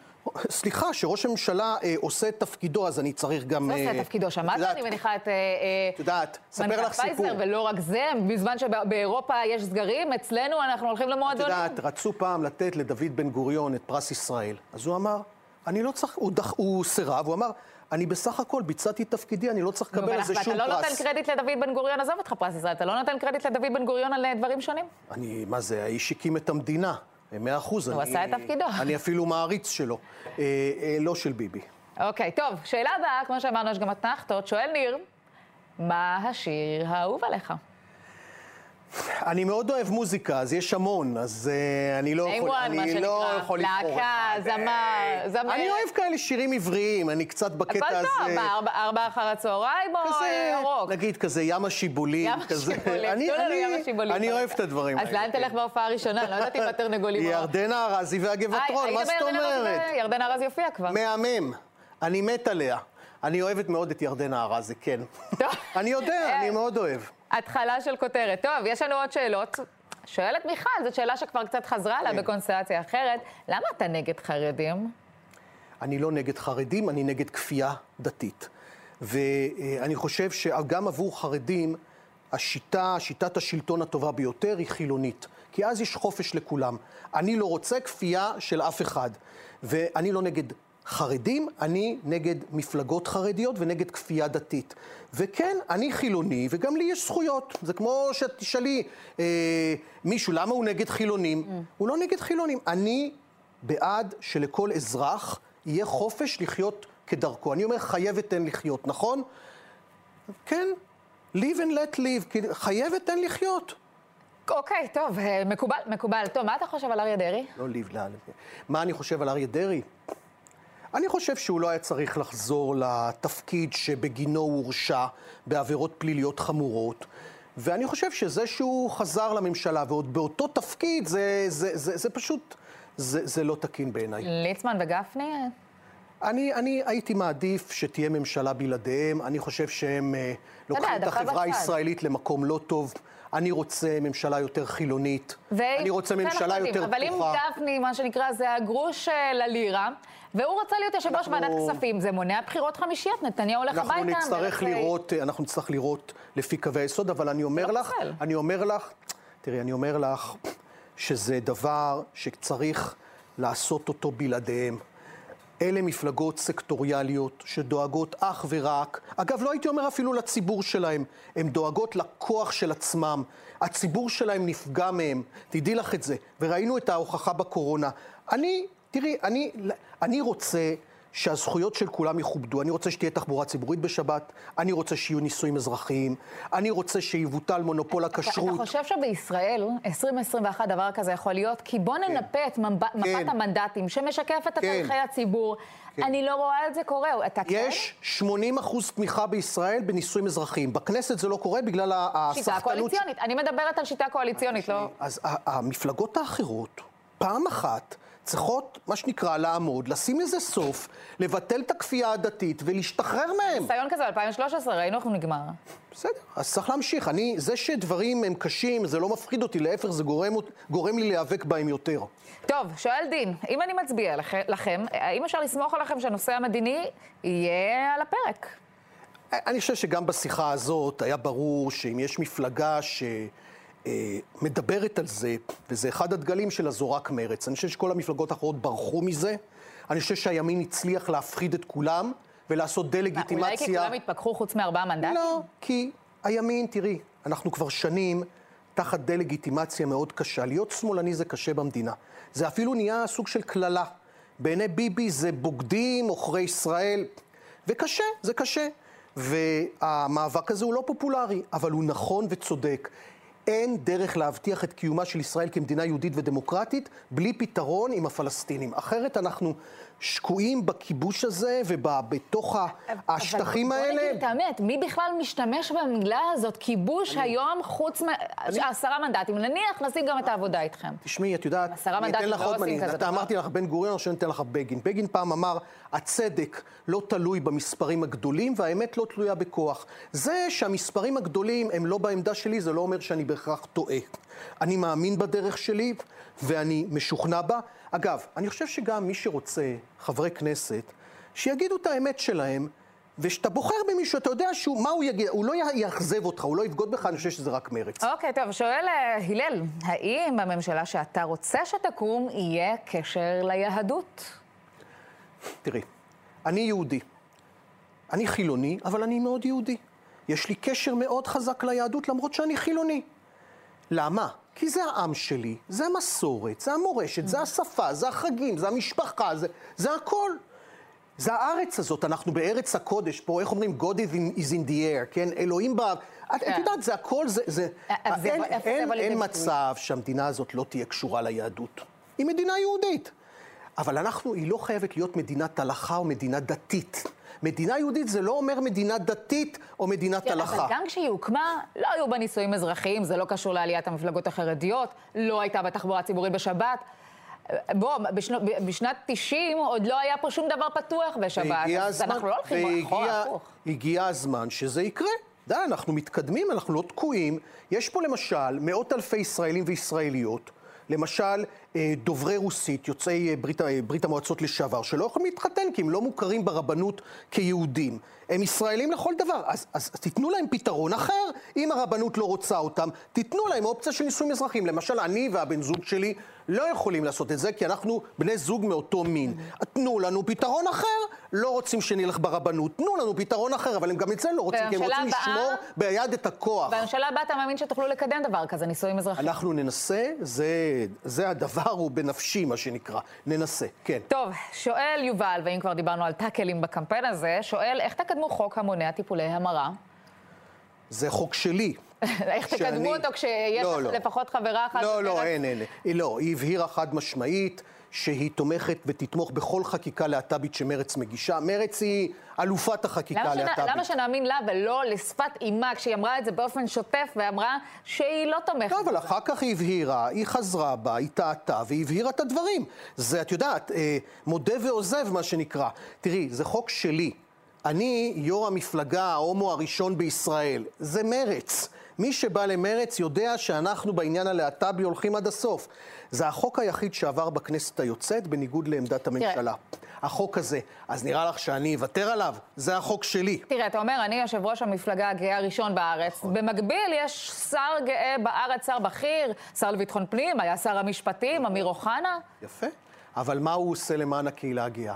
סליחה, שראש הממשלה אה, עושה את תפקידו, אז אני צריך גם... עושה אה, את תפקידו. שמעת, את אני מניחה, את... אה, אה, את יודעת, מנכ"ל לך סיפור. ולא רק זה, בזמן שבאירופה יש סגרים, אצלנו אנחנו הולכים את למועדונים. יודעת, רצו פעם לתת לדוד בן גוריון את פרס ישראל. אז הוא אמר, אני לא צריך, הוא, דח, הוא סירב, הוא אמר, אני בסך הכל ביצעתי את תפקידי, אני לא צריך לקבל על זה שום לא נותן פרס. קרדיט לדוד בן גוריון, עזוב אותך פרס ישראל, אתה לא נותן קרדיט לדוד בן גוריון על אה, דברים שונים? אני, מה זה, האיש הקים את המדינה, מאה אחוז. הוא עשה את תפקידו. אני אפילו מעריץ שלו, אה, אה, לא של ביבי. אוקיי, טוב, שאלה הבאה, כמו שאמרנו, יש גם אתנחתות. שואל ניר, מה השיר האהוב עליך? אני מאוד אוהב מוזיקה, אז יש המון, אז אה, אני לא A1, יכול, מה אני שנקרא. לא יכול לבחור. להקה. זמר, אה, זמר. אני אוהב כאלה שירים עבריים, אני קצת בקטע הזה... טוב, מה, ארבע- ארבע אחר הצהריים או כזה, אה, רוק? נגיד כזה ים השיבולים, ים כזה. השיבולים, אני- תנו לנו ים השיבולים. אני אוהב את הדברים אז האלה. לאן תלך בהופעה הראשונה? לא יודעת אם התרנגולים או... ירדנה ארזי והגבעטרון, היי, מה זאת אומרת? ו- ירדן ארז יופיע כבר. מהמם, אני מת עליה. אני אוהבת מאוד את ירדנה ארזי, כן. טוב. אני יודע, אני מאוד אוהב. התחלה של כותרת. טוב, יש לנו עוד שאלות. שואלת מיכל, זאת שאלה שכבר קצת חזרה עליה כן. בקונסטלציה אחרת. למה אתה נגד חרדים? אני לא נגד חרדים, אני נגד כפייה דתית. ואני חושב שגם עבור חרדים, השיטה, שיטת השלטון הטובה ביותר היא חילונית. כי אז יש חופש לכולם. אני לא רוצה כפייה של אף אחד. ואני לא נגד חרדים, אני נגד מפלגות חרדיות ונגד כפייה דתית. וכן, אני חילוני, וגם לי יש זכויות. זה כמו שתשאלי אה, מישהו, למה הוא נגד חילונים? הוא לא נגד חילונים. אני בעד שלכל אזרח יהיה חופש לחיות כדרכו. אני אומר, חיה ותן לחיות, נכון? כן, live and let live, חיה ותן לחיות. אוקיי, טוב, אה, מקובל, מקובל. טוב, מה אתה חושב על אריה דרעי? לא לבנה. מה אני חושב על אריה דרעי? אני חושב שהוא לא היה צריך לחזור לתפקיד שבגינו הוא הורשע בעבירות פליליות חמורות. ואני חושב שזה שהוא חזר לממשלה ועוד באותו תפקיד, זה, זה, זה, זה פשוט, זה, זה לא תקין בעיניי. ליצמן וגפני? אני, אני הייתי מעדיף שתהיה ממשלה בלעדיהם. אני חושב שהם אה, לוקחים את החברה. הישראלית למקום לא טוב. אני רוצה ממשלה יותר חילונית. אני רוצה זה ממשלה אנחנו יותר פתוחה. אבל אם גפני, מה שנקרא, זה הגרוש אה, ללירה, והוא רצה להיות יושב ראש אנחנו- ועדת כספים, זה מונע בחירות חמישיות, נתניהו הולך אנחנו הביתה. נצטרך דרך, אה, לראות, אנחנו נצטרך לראות לפי קווי היסוד, אבל אני אומר לא לך. אני אומר לך, תראי, אני אומר לך שזה דבר שצריך לעשות אותו בלעדיהם. אלה מפלגות סקטוריאליות שדואגות אך ורק, אגב, לא הייתי אומר אפילו לציבור שלהם, הן דואגות לכוח של עצמם. הציבור שלהם נפגע מהם, תדעי לך את זה, וראינו את ההוכחה בקורונה. אני, תראי, אני, אני רוצה שהזכויות של כולם יכובדו. אני רוצה שתהיה תחבורה ציבורית בשבת, אני רוצה שיהיו נישואים אזרחיים, אני רוצה שיבוטל מונופול הכשרות. אתה חושב שבישראל, 2021, דבר כזה יכול להיות? כי בוא ננפה את ממב... מפת המנדטים שמשקפת את כן. צורכי הציבור. אני לא רואה את זה קורה. אתה כן? יש 80 אחוז תמיכה בישראל בנישואים אזרחיים. בכנסת זה לא קורה בגלל ה- שיטה הסחטנות. קואליציונית. אני מדברת על שיטה קואליציונית, לא... אז המפלגות האחרות, פעם אחת, צריכות, מה שנקרא, לעמוד, לשים לזה סוף, לבטל את הכפייה הדתית ולהשתחרר מהם. ניסיון כזה ב-2013, ראינו איך הוא נגמר. בסדר, אז צריך להמשיך. אני, זה שדברים הם קשים, זה לא מפחיד אותי, להפך, זה גורם, גורם לי להיאבק בהם יותר. טוב, שואל דין, אם אני מצביע לכ- לכם, האם אפשר לסמוך עליכם שהנושא המדיני יהיה על הפרק? אני חושב שגם בשיחה הזאת היה ברור שאם יש מפלגה שמדברת על זה, וזה אחד הדגלים שלה, זו רק מרץ. אני חושב שכל המפלגות האחרות ברחו מזה. אני חושב שהימין הצליח להפחיד את כולם ולעשות דה-לגיטימציה. אולי כי כולם התפכחו חוץ מארבעה מנדטים? לא, כי הימין, תראי, אנחנו כבר שנים תחת דה-לגיטימציה מאוד קשה. להיות שמאלני זה קשה במדינה. זה אפילו נהיה סוג של קללה. בעיני ביבי זה בוגדים, עוכרי ישראל, וקשה, זה קשה. והמאבק הזה הוא לא פופולרי, אבל הוא נכון וצודק. אין דרך להבטיח את קיומה של ישראל כמדינה יהודית ודמוקרטית בלי פתרון עם הפלסטינים. אחרת אנחנו שקועים בכיבוש הזה ובתוך השטחים אבל האלה. בוא נגיד את האמת, מי בכלל משתמש במילה הזאת, כיבוש היום, חוץ מעשרה מנדטים? נניח נשים גם את העבודה איתכם. תשמעי, את יודעת, אני אתן לך לא עוד מעניין. כזה אתה. אמרתי לך בן גוריון, עכשיו אני אתן לך בגין. בגין פעם אמר, הצדק לא תלוי במספרים הגדולים, והאמת לא תלויה בכוח. זה שהמספרים הגדולים הם לא בעמדה שלי, זה לא אומר שאני בהכרח טועה. אני מאמין בדרך שלי, ואני משוכנע בה. אגב, אני חושב שגם מי שרוצה, חברי כנסת, שיגידו את האמת שלהם, וכשאתה בוחר במישהו, אתה יודע שהוא, מה הוא יגיד, הוא לא יאכזב אותך, הוא לא יבגוד בך, אני חושב שזה רק מרץ. אוקיי, טוב, שואל אה, הלל, האם בממשלה שאתה רוצה שתקום יהיה קשר ליהדות? תראי, אני יהודי. אני חילוני, אבל אני מאוד יהודי. יש לי קשר מאוד חזק ליהדות, למרות שאני חילוני. למה? כי זה העם שלי, זה המסורת, זה המורשת, זה השפה, זה החגים, זה המשפחה, זה, זה הכל. זה הארץ הזאת, אנחנו בארץ הקודש, פה, איך אומרים? God is in, the air, כן? אלוהים ב... את, את כן. יודעת, זה הכל, זה... זה אז זה- אין, אין, אין? מצב שהמדינה הזאת לא תהיה קשורה ליהדות. היא מדינה יהודית. אבל אנחנו, היא לא חייבת להיות מדינת הלכה או מדינה דתית. מדינה יהודית זה לא אומר מדינה דתית או מדינת כן, הלכה. אבל גם כשהיא הוקמה, לא היו בה נישואים אזרחיים, זה לא קשור לעליית המפלגות החרדיות, לא הייתה בתחבורה ציבורית בשבת. בוא, בשנו, בשנת 90 עוד לא היה פה שום דבר פתוח בשבת, אז הזמן, אנחנו לא הולכים אחורה, הפוך. הגיע הזמן שזה יקרה. די, אנחנו מתקדמים, אנחנו לא תקועים. יש פה למשל מאות אלפי ישראלים וישראליות, למשל דוברי רוסית, יוצאי אה, ברית, אה, ברית המועצות לשעבר, שלא יכולים להתחתן כי הם לא מוכרים ברבנות כיהודים. הם ישראלים לכל דבר, אז, אז תיתנו להם פתרון אחר. אם הרבנות לא רוצה אותם, תיתנו להם אופציה של נישואים אזרחיים. למשל, אני והבן זוג שלי לא יכולים לעשות את זה, כי אנחנו בני זוג מאותו מין. תנו לנו פתרון אחר, לא רוצים שנלך ברבנות, תנו לנו פתרון אחר, אבל הם גם את זה לא רוצים, כי הם רוצים הבאה- לשמור ביד את הכוח. בממשלה הבאה אתה מאמין שתוכלו לקדם דבר כזה, נישואים אזרחיים? אנחנו ננסה, זה, זה הדבר הוא בנפשי, מה שנקרא. ננסה, כן. טוב, שואל יובל, ואם כבר דיברנו על טאקלים בקמפיין הזה, שואל איך תקדמו חוק המונע טיפולי המרה? זה חוק שלי. [LAUGHS] איך תקדמו שאני- אותו כשיש לא, לא. לפחות חברה אחת? לא, לא? אין, אין. לא, היא הבהירה חד משמעית שהיא תומכת ותתמוך בכל חקיקה להט"בית שמרץ מגישה. מרץ היא אלופת החקיקה. הלהט"בית. למה שנאמין לה ולא לשפת אימה כשהיא אמרה את זה באופן שוטף ואמרה שהיא לא תומכת? לא, אבל אחר כך היא הבהירה, היא חזרה בה, היא טעתה והיא הבהירה את הדברים. זה, את יודעת, אה, מודה ועוזב, מה שנקרא. תראי, זה חוק שלי. אני יו"ר המפלגה ההומו הראשון בישראל. זה מרץ. מי שבא למרץ יודע שאנחנו בעניין הלהט"בי הולכים עד הסוף. זה החוק היחיד שעבר בכנסת היוצאת, בניגוד לעמדת הממשלה. החוק הזה. אז נראה לך שאני אוותר עליו? זה החוק שלי. תראה, אתה אומר, אני יושב ראש המפלגה הגאה הראשון בארץ. נכון. במקביל, יש שר גאה בארץ, שר בכיר, שר לביטחון פנים, היה שר המשפטים, אמיר אוחנה. יפה. אבל מה הוא עושה למען הקהילה הגאה?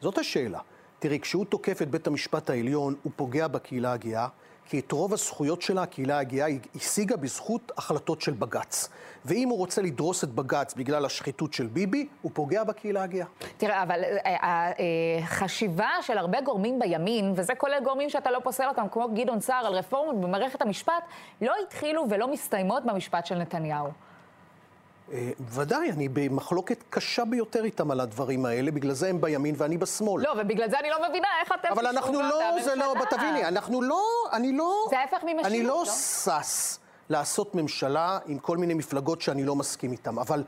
זאת השאלה. תראי, כשהוא תוקף את בית המשפט העליון, הוא פוגע בקהילה הגאה, כי את רוב הזכויות שלה הקהילה הגאה השיגה בזכות החלטות של בג"ץ. ואם הוא רוצה לדרוס את בג"ץ בגלל השחיתות של ביבי, הוא פוגע בקהילה הגאה. תראה, אבל אה, החשיבה של הרבה גורמים בימין, וזה כולל גורמים שאתה לא פוסל אותם, כמו גדעון סער, על רפורמות במערכת המשפט, לא התחילו ולא מסתיימות במשפט של נתניהו. אה, ודאי, אני במחלוקת קשה ביותר איתם על הדברים האלה, בגלל זה הם בימין ואני בשמאל. לא, ובגלל זה אני לא מבינה איך אתם... אבל אנחנו לא, זה לא. תביני, אנחנו לא, אני לא... זה ההפך ממשילות, אני לא לא? שש לעשות ממשלה עם כל מיני מפלגות שאני לא מסכים איתן, אבל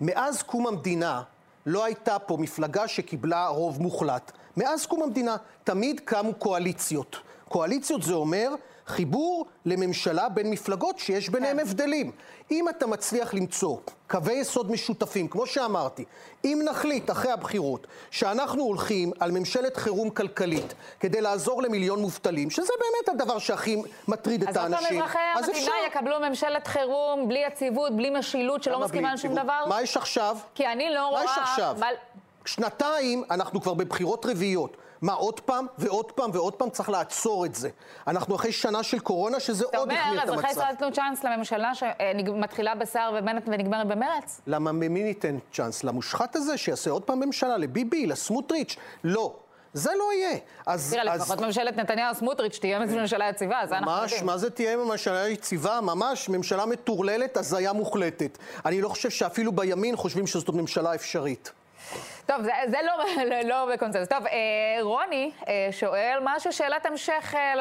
מאז קום המדינה לא הייתה פה מפלגה שקיבלה רוב מוחלט. מאז קום המדינה תמיד קמו קואליציות. קואליציות זה אומר חיבור לממשלה בין מפלגות שיש ביניהם כן. הבדלים. אם אתה מצליח למצוא קווי יסוד משותפים, כמו שאמרתי, אם נחליט אחרי הבחירות שאנחנו הולכים על ממשלת חירום כלכלית כדי לעזור למיליון מובטלים, שזה באמת הדבר שהכי מטריד את אז עוד פעם האנשים, אזרחי אז המדינה יקבלו ממשלת חירום, בלי יציבות, בלי משילות, שלא מסכימה על שום? דבר? מה יש עכשיו? כי אני לא רואה... מה יש עכשיו? שנתיים אנחנו כבר בבחירות רביעיות. מה, עוד פעם ועוד פעם ועוד פעם צריך לעצור את זה. אנחנו אחרי שנה של קורונה שזה אתה עוד החמיר אומר, את אזרחי המצב. ישראל נתנו צ'אנס לממשלה שמתחילה בסער ובנט ונגמרת במרץ? למה מי ניתן צ'אנס? למושחת הזה שיעשה עוד פעם ממשלה? לביבי? לסמוטריץ'? לא. זה לא יהיה. אז... תראה, אז- לפחות ממשלת נתניהו-סמוטריץ' תהיה ממשלה יציבה, זה אנחנו ממש, יודעים. מה זה תהיה ממשלה יציבה? ממש ממשלה מטורללת, הזיה מוחלטת. אני לא חושב שאפילו בימין חושבים שזאת ממשלה אפשרית. טוב, זה, זה לא, לא, לא בקונצנזוס. טוב, אה, רוני אה, שואל משהו, שאלת המשך אה,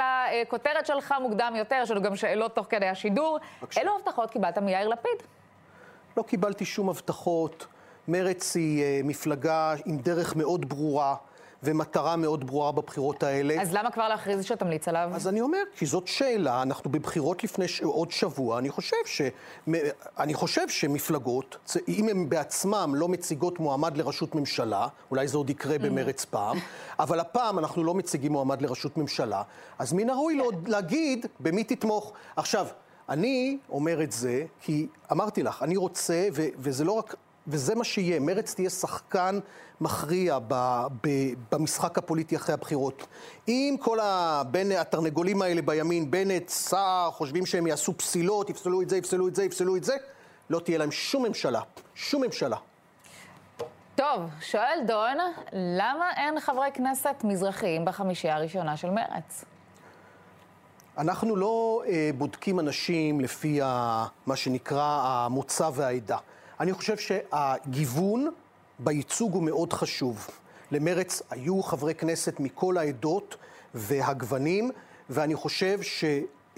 לכותרת שלך מוקדם יותר, יש לנו גם שאלות תוך כדי השידור. בבקשה. אילו הבטחות קיבלת מיאיר לפיד? לא קיבלתי שום הבטחות. מרצ היא אה, מפלגה עם דרך מאוד ברורה ומטרה מאוד ברורה בבחירות האלה. אז למה כבר להכריז שתמליץ עליו? אז אני אומר, כי זאת שאלה, אנחנו בבחירות לפני ש... עוד שבוע, אני חושב, ש... אני חושב שמפלגות, אם הן בעצמן לא מציגות מועמד לראשות ממשלה, אולי זה עוד יקרה במרץ פעם, אבל הפעם אנחנו לא מציגים מועמד לראשות ממשלה, אז מן הראוי לו להגיד במי תתמוך. עכשיו, אני אומר את זה כי אמרתי לך, אני רוצה, ו... וזה לא רק... וזה מה שיהיה, מרצ תהיה שחקן מכריע ב, ב, במשחק הפוליטי אחרי הבחירות. אם כל ה, בין התרנגולים האלה בימין, בנט, סער, חושבים שהם יעשו פסילות, יפסלו את זה, יפסלו את זה, יפסלו את זה, לא תהיה להם שום ממשלה. שום ממשלה. טוב, שואל דון, למה אין חברי כנסת מזרחיים בחמישייה הראשונה של מרץ? אנחנו לא אה, בודקים אנשים לפי ה, מה שנקרא המוצא והעדה. אני חושב שהגיוון בייצוג הוא מאוד חשוב. למרץ היו חברי כנסת מכל העדות והגוונים, ואני חושב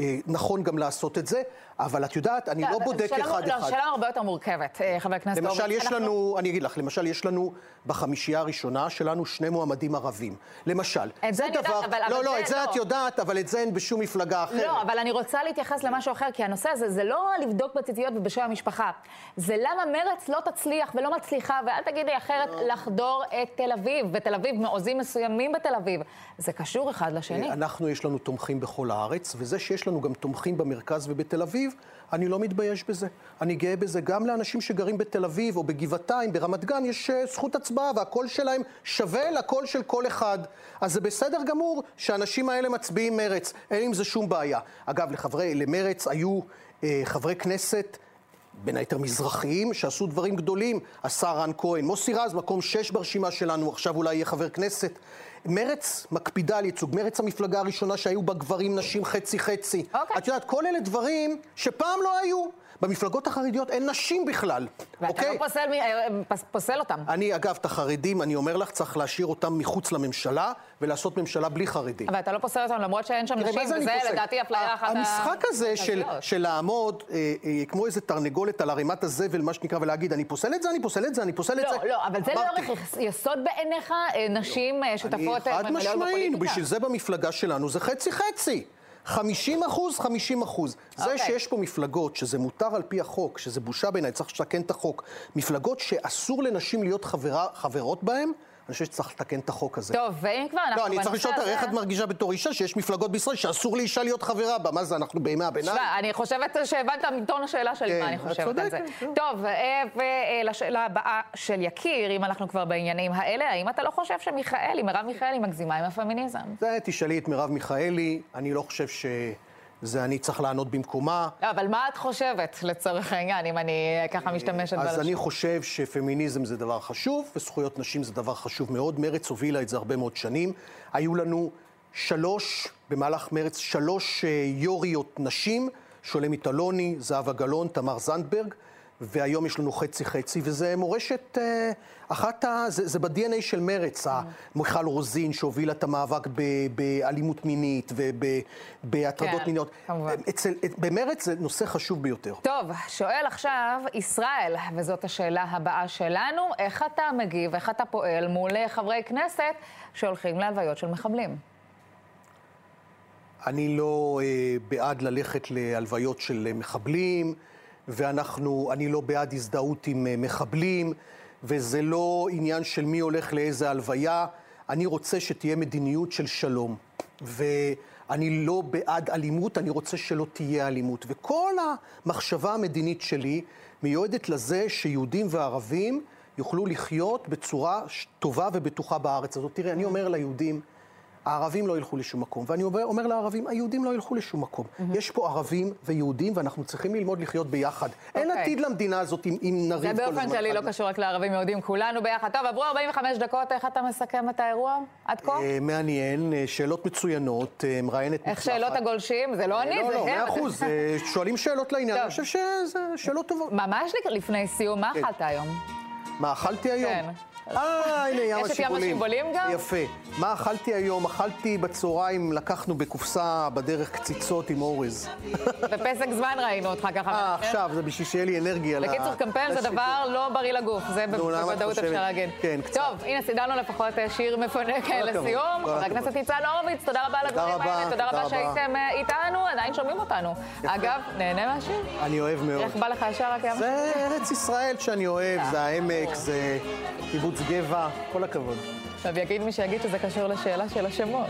שנכון גם לעשות את זה, אבל את יודעת, אני לא בודק אחד-אחד. לא, שאלה הרבה יותר מורכבת, אה, חבר הכנסת למשל, הורוביץ. יש אנחנו- לנו, אני אגיד לך, למשל, יש לנו בחמישייה הראשונה שלנו שני מועמדים ערבים. למשל. את זה אני יודעת, אבל- לא, לא, את זה לא. את יודעת, אבל את זה אין בשום מפלגה אחרת. לא, אבל אני רוצה להתייחס למשהו אחר, כי הנושא הזה זה לא לבדוק בציציות ובשם המשפחה. זה למה מרץ לא תצליח ולא מצליחה, ואל תגידי אחרת, לא. לחדור את תל אביב, ותל אביב, מעוזים מסוימים בתל אביב. זה קשור אחד לשני. אנחנו, יש לנו תומכים בכל הארץ, וזה שיש לנו גם תומכים במרכז ובתל אביב, אני לא מתבייש בזה. אני גאה בזה. גם לאנשים שגרים בתל אביב או בגבעתיים, ברמת גן, יש אה, זכות הצבעה, והקול שלהם שווה לקול של כל אחד. אז זה בסדר גמור שהאנשים האלה מצביעים מרץ. אין עם זה שום בעיה. אגב, לחברי, למרץ היו אה, חברי כנסת בין היתר מזרחיים, שעשו דברים גדולים. השר רן כהן, מוסי רז, מקום שש ברשימה שלנו, עכשיו אולי יהיה חבר כנסת. מרץ מקפידה על ייצוג, מרץ המפלגה הראשונה שהיו בה גברים, נשים, חצי-חצי. אוקיי. את יודעת, כל אלה דברים שפעם לא היו. במפלגות החרדיות אין נשים בכלל, ואתה אוקיי? לא פוסל, מ- אה, פס- פוסל אותם. אני, אגב, את החרדים, אני אומר לך, צריך להשאיר אותם מחוץ לממשלה ולעשות ממשלה בלי חרדים. אבל אתה לא פוסל אותם למרות שאין שם נשים, וזה? לדעתי אפליה אחת המשחק הזה של. של לעמוד אה, אה, כמו איזה תרנגולת על ערימת הזבל, מה שנקרא, ולהגיד, אני פוסל את זה, אני פוסל את זה, אני פוסל את זה. לא, לא, אבל זה לא ערך יסוד בעיניך, אה, נשים אה, שותפות אני חד משמעית? בשביל זה במפלגה שלנו זה חצי-חצי. 50 אחוז, 50 אחוז. זה אוקיי. שיש פה מפלגות שזה מותר על פי החוק, שזה בושה בעיניי, צריך לתקן את החוק, מפלגות שאסור לנשים להיות חברה, חברות בהן, אני חושב שצריך לתקן את החוק הזה. טוב, ואם כבר אנחנו לא, אני צריך לשאול אותך, איך את מרגישה בתור אישה שיש מפלגות בישראל שאסור לאישה להיות חברה בה? מה זה, אנחנו בימי הביניים? תשמע, אני חושבת שהבנת מטון השאלה שלי כן, מה אני חושבת על זה. כן. טוב, אה, ולשאלה הבאה של יקיר, אם אנחנו כבר בעניינים האלה, האם אתה לא חושב שמיכאלי, מרב מיכאלי מגזימה עם הפמיניזם? זה תשאלי את מרב מיכאלי, אני לא חושב שזה אני צריך לענות במקומה. לא, אבל מה את חושבת, לצורך העניין, אם אני אה, ככה משתמשת אז בלשון? אני חושב שפמיניזם זה דבר חשוב, וזכויות נשים זה דבר חשוב מאוד. מרצ הובילה את זה הרבה מאוד שנים. היו לנו שלוש, במהלך מרצ, שלוש אה, יוריות נשים, שולמית אלוני, זהבה גלאון, תמר זנדברג, והיום יש לנו חצי-חצי, וזה מורשת, אה, אחת ה... זה, זה ב-DNA של מרצ, ה- מיכל רוזין שהובילה את המאבק ב- באלימות מינית ובהטרדות כן, מיניות. כמובן. אצל, במרצ זה נושא חשוב ביותר. טוב, שואל עכשיו ישראל, וזאת השאלה הבאה שלנו, איך אתה מגיב, איך אתה פועל מול אה, חברי כנסת שהולכים להלוויות של מחבלים? אני לא אה, בעד ללכת להלוויות של אה, מחבלים, ואנחנו, אני לא בעד הזדהות עם אה, מחבלים, וזה לא עניין של מי הולך לאיזה הלוויה. אני רוצה שתהיה מדיניות של שלום. ואני לא בעד אלימות, אני רוצה שלא תהיה אלימות. וכל המחשבה המדינית שלי מיועדת לזה שיהודים וערבים יוכלו לחיות בצורה טובה ובטוחה בארץ הזאת. תראה, אני אומר ליהודים, הערבים לא ילכו לשום מקום. ואני אומר, אומר לערבים, היהודים לא ילכו לשום מקום. יש פה ערבים ויהודים, ואנחנו צריכים ללמוד לחיות ביחד. אין אוקיי. עתיד למדינה הזאת אם, אם נריב זה כל הזמן. באופן שלי אחד לא קשור רק לערבים יהודים, כולנו ביחד. טוב, עברו 45 דקות, איך אתה מסכם את האירוע עד כה? אה, מעניין, אה, שאלות מצוינות, אה, מראיינת איך שאלות הגולשים? זה לא אני, לא, זה לא, הם. מאה אחוז, שואלים שאלות לעניין. אני חושב שזה שאלות טובות. ממש לפני סיום, מה כן. אכלת היום? מה אכלתי היום? כן. אה, הנה ים יש את ים השיבולים. השיבולים גם? יפה. מה אכלתי היום? אכלתי בצהריים, לקחנו בקופסה בדרך קציצות עם אורז. [LAUGHS] בפסק זמן ראינו אותך ככה. אה? עכשיו, זה בשביל שיהיה לי אנרגיה. בקיצור, קמפיין זה. דבר לא בריא לגוף, זה בוודאות? אפשר להגיד. כן, קצת. טוב, הנה, סידרנו לפחות אה, שיר מפונק הכבוד, לסיום. חבר. הכנסת ניצן הורוביץ, תודה רבה על הדברים האלה, תודה רבה. שהייתם אה, איתנו, עדיין שומעים אותנו. אגב, נהנה מהשיר? אני אוהב מאוד. איך בא לך ישר רק ים? זה ארץ ישראל שאני אוהב, זה העמק, זה קיבוץ גבע, כל הכבוד. עכשיו יגיד מי שיגיד שזה קשור לשאלה של השמות.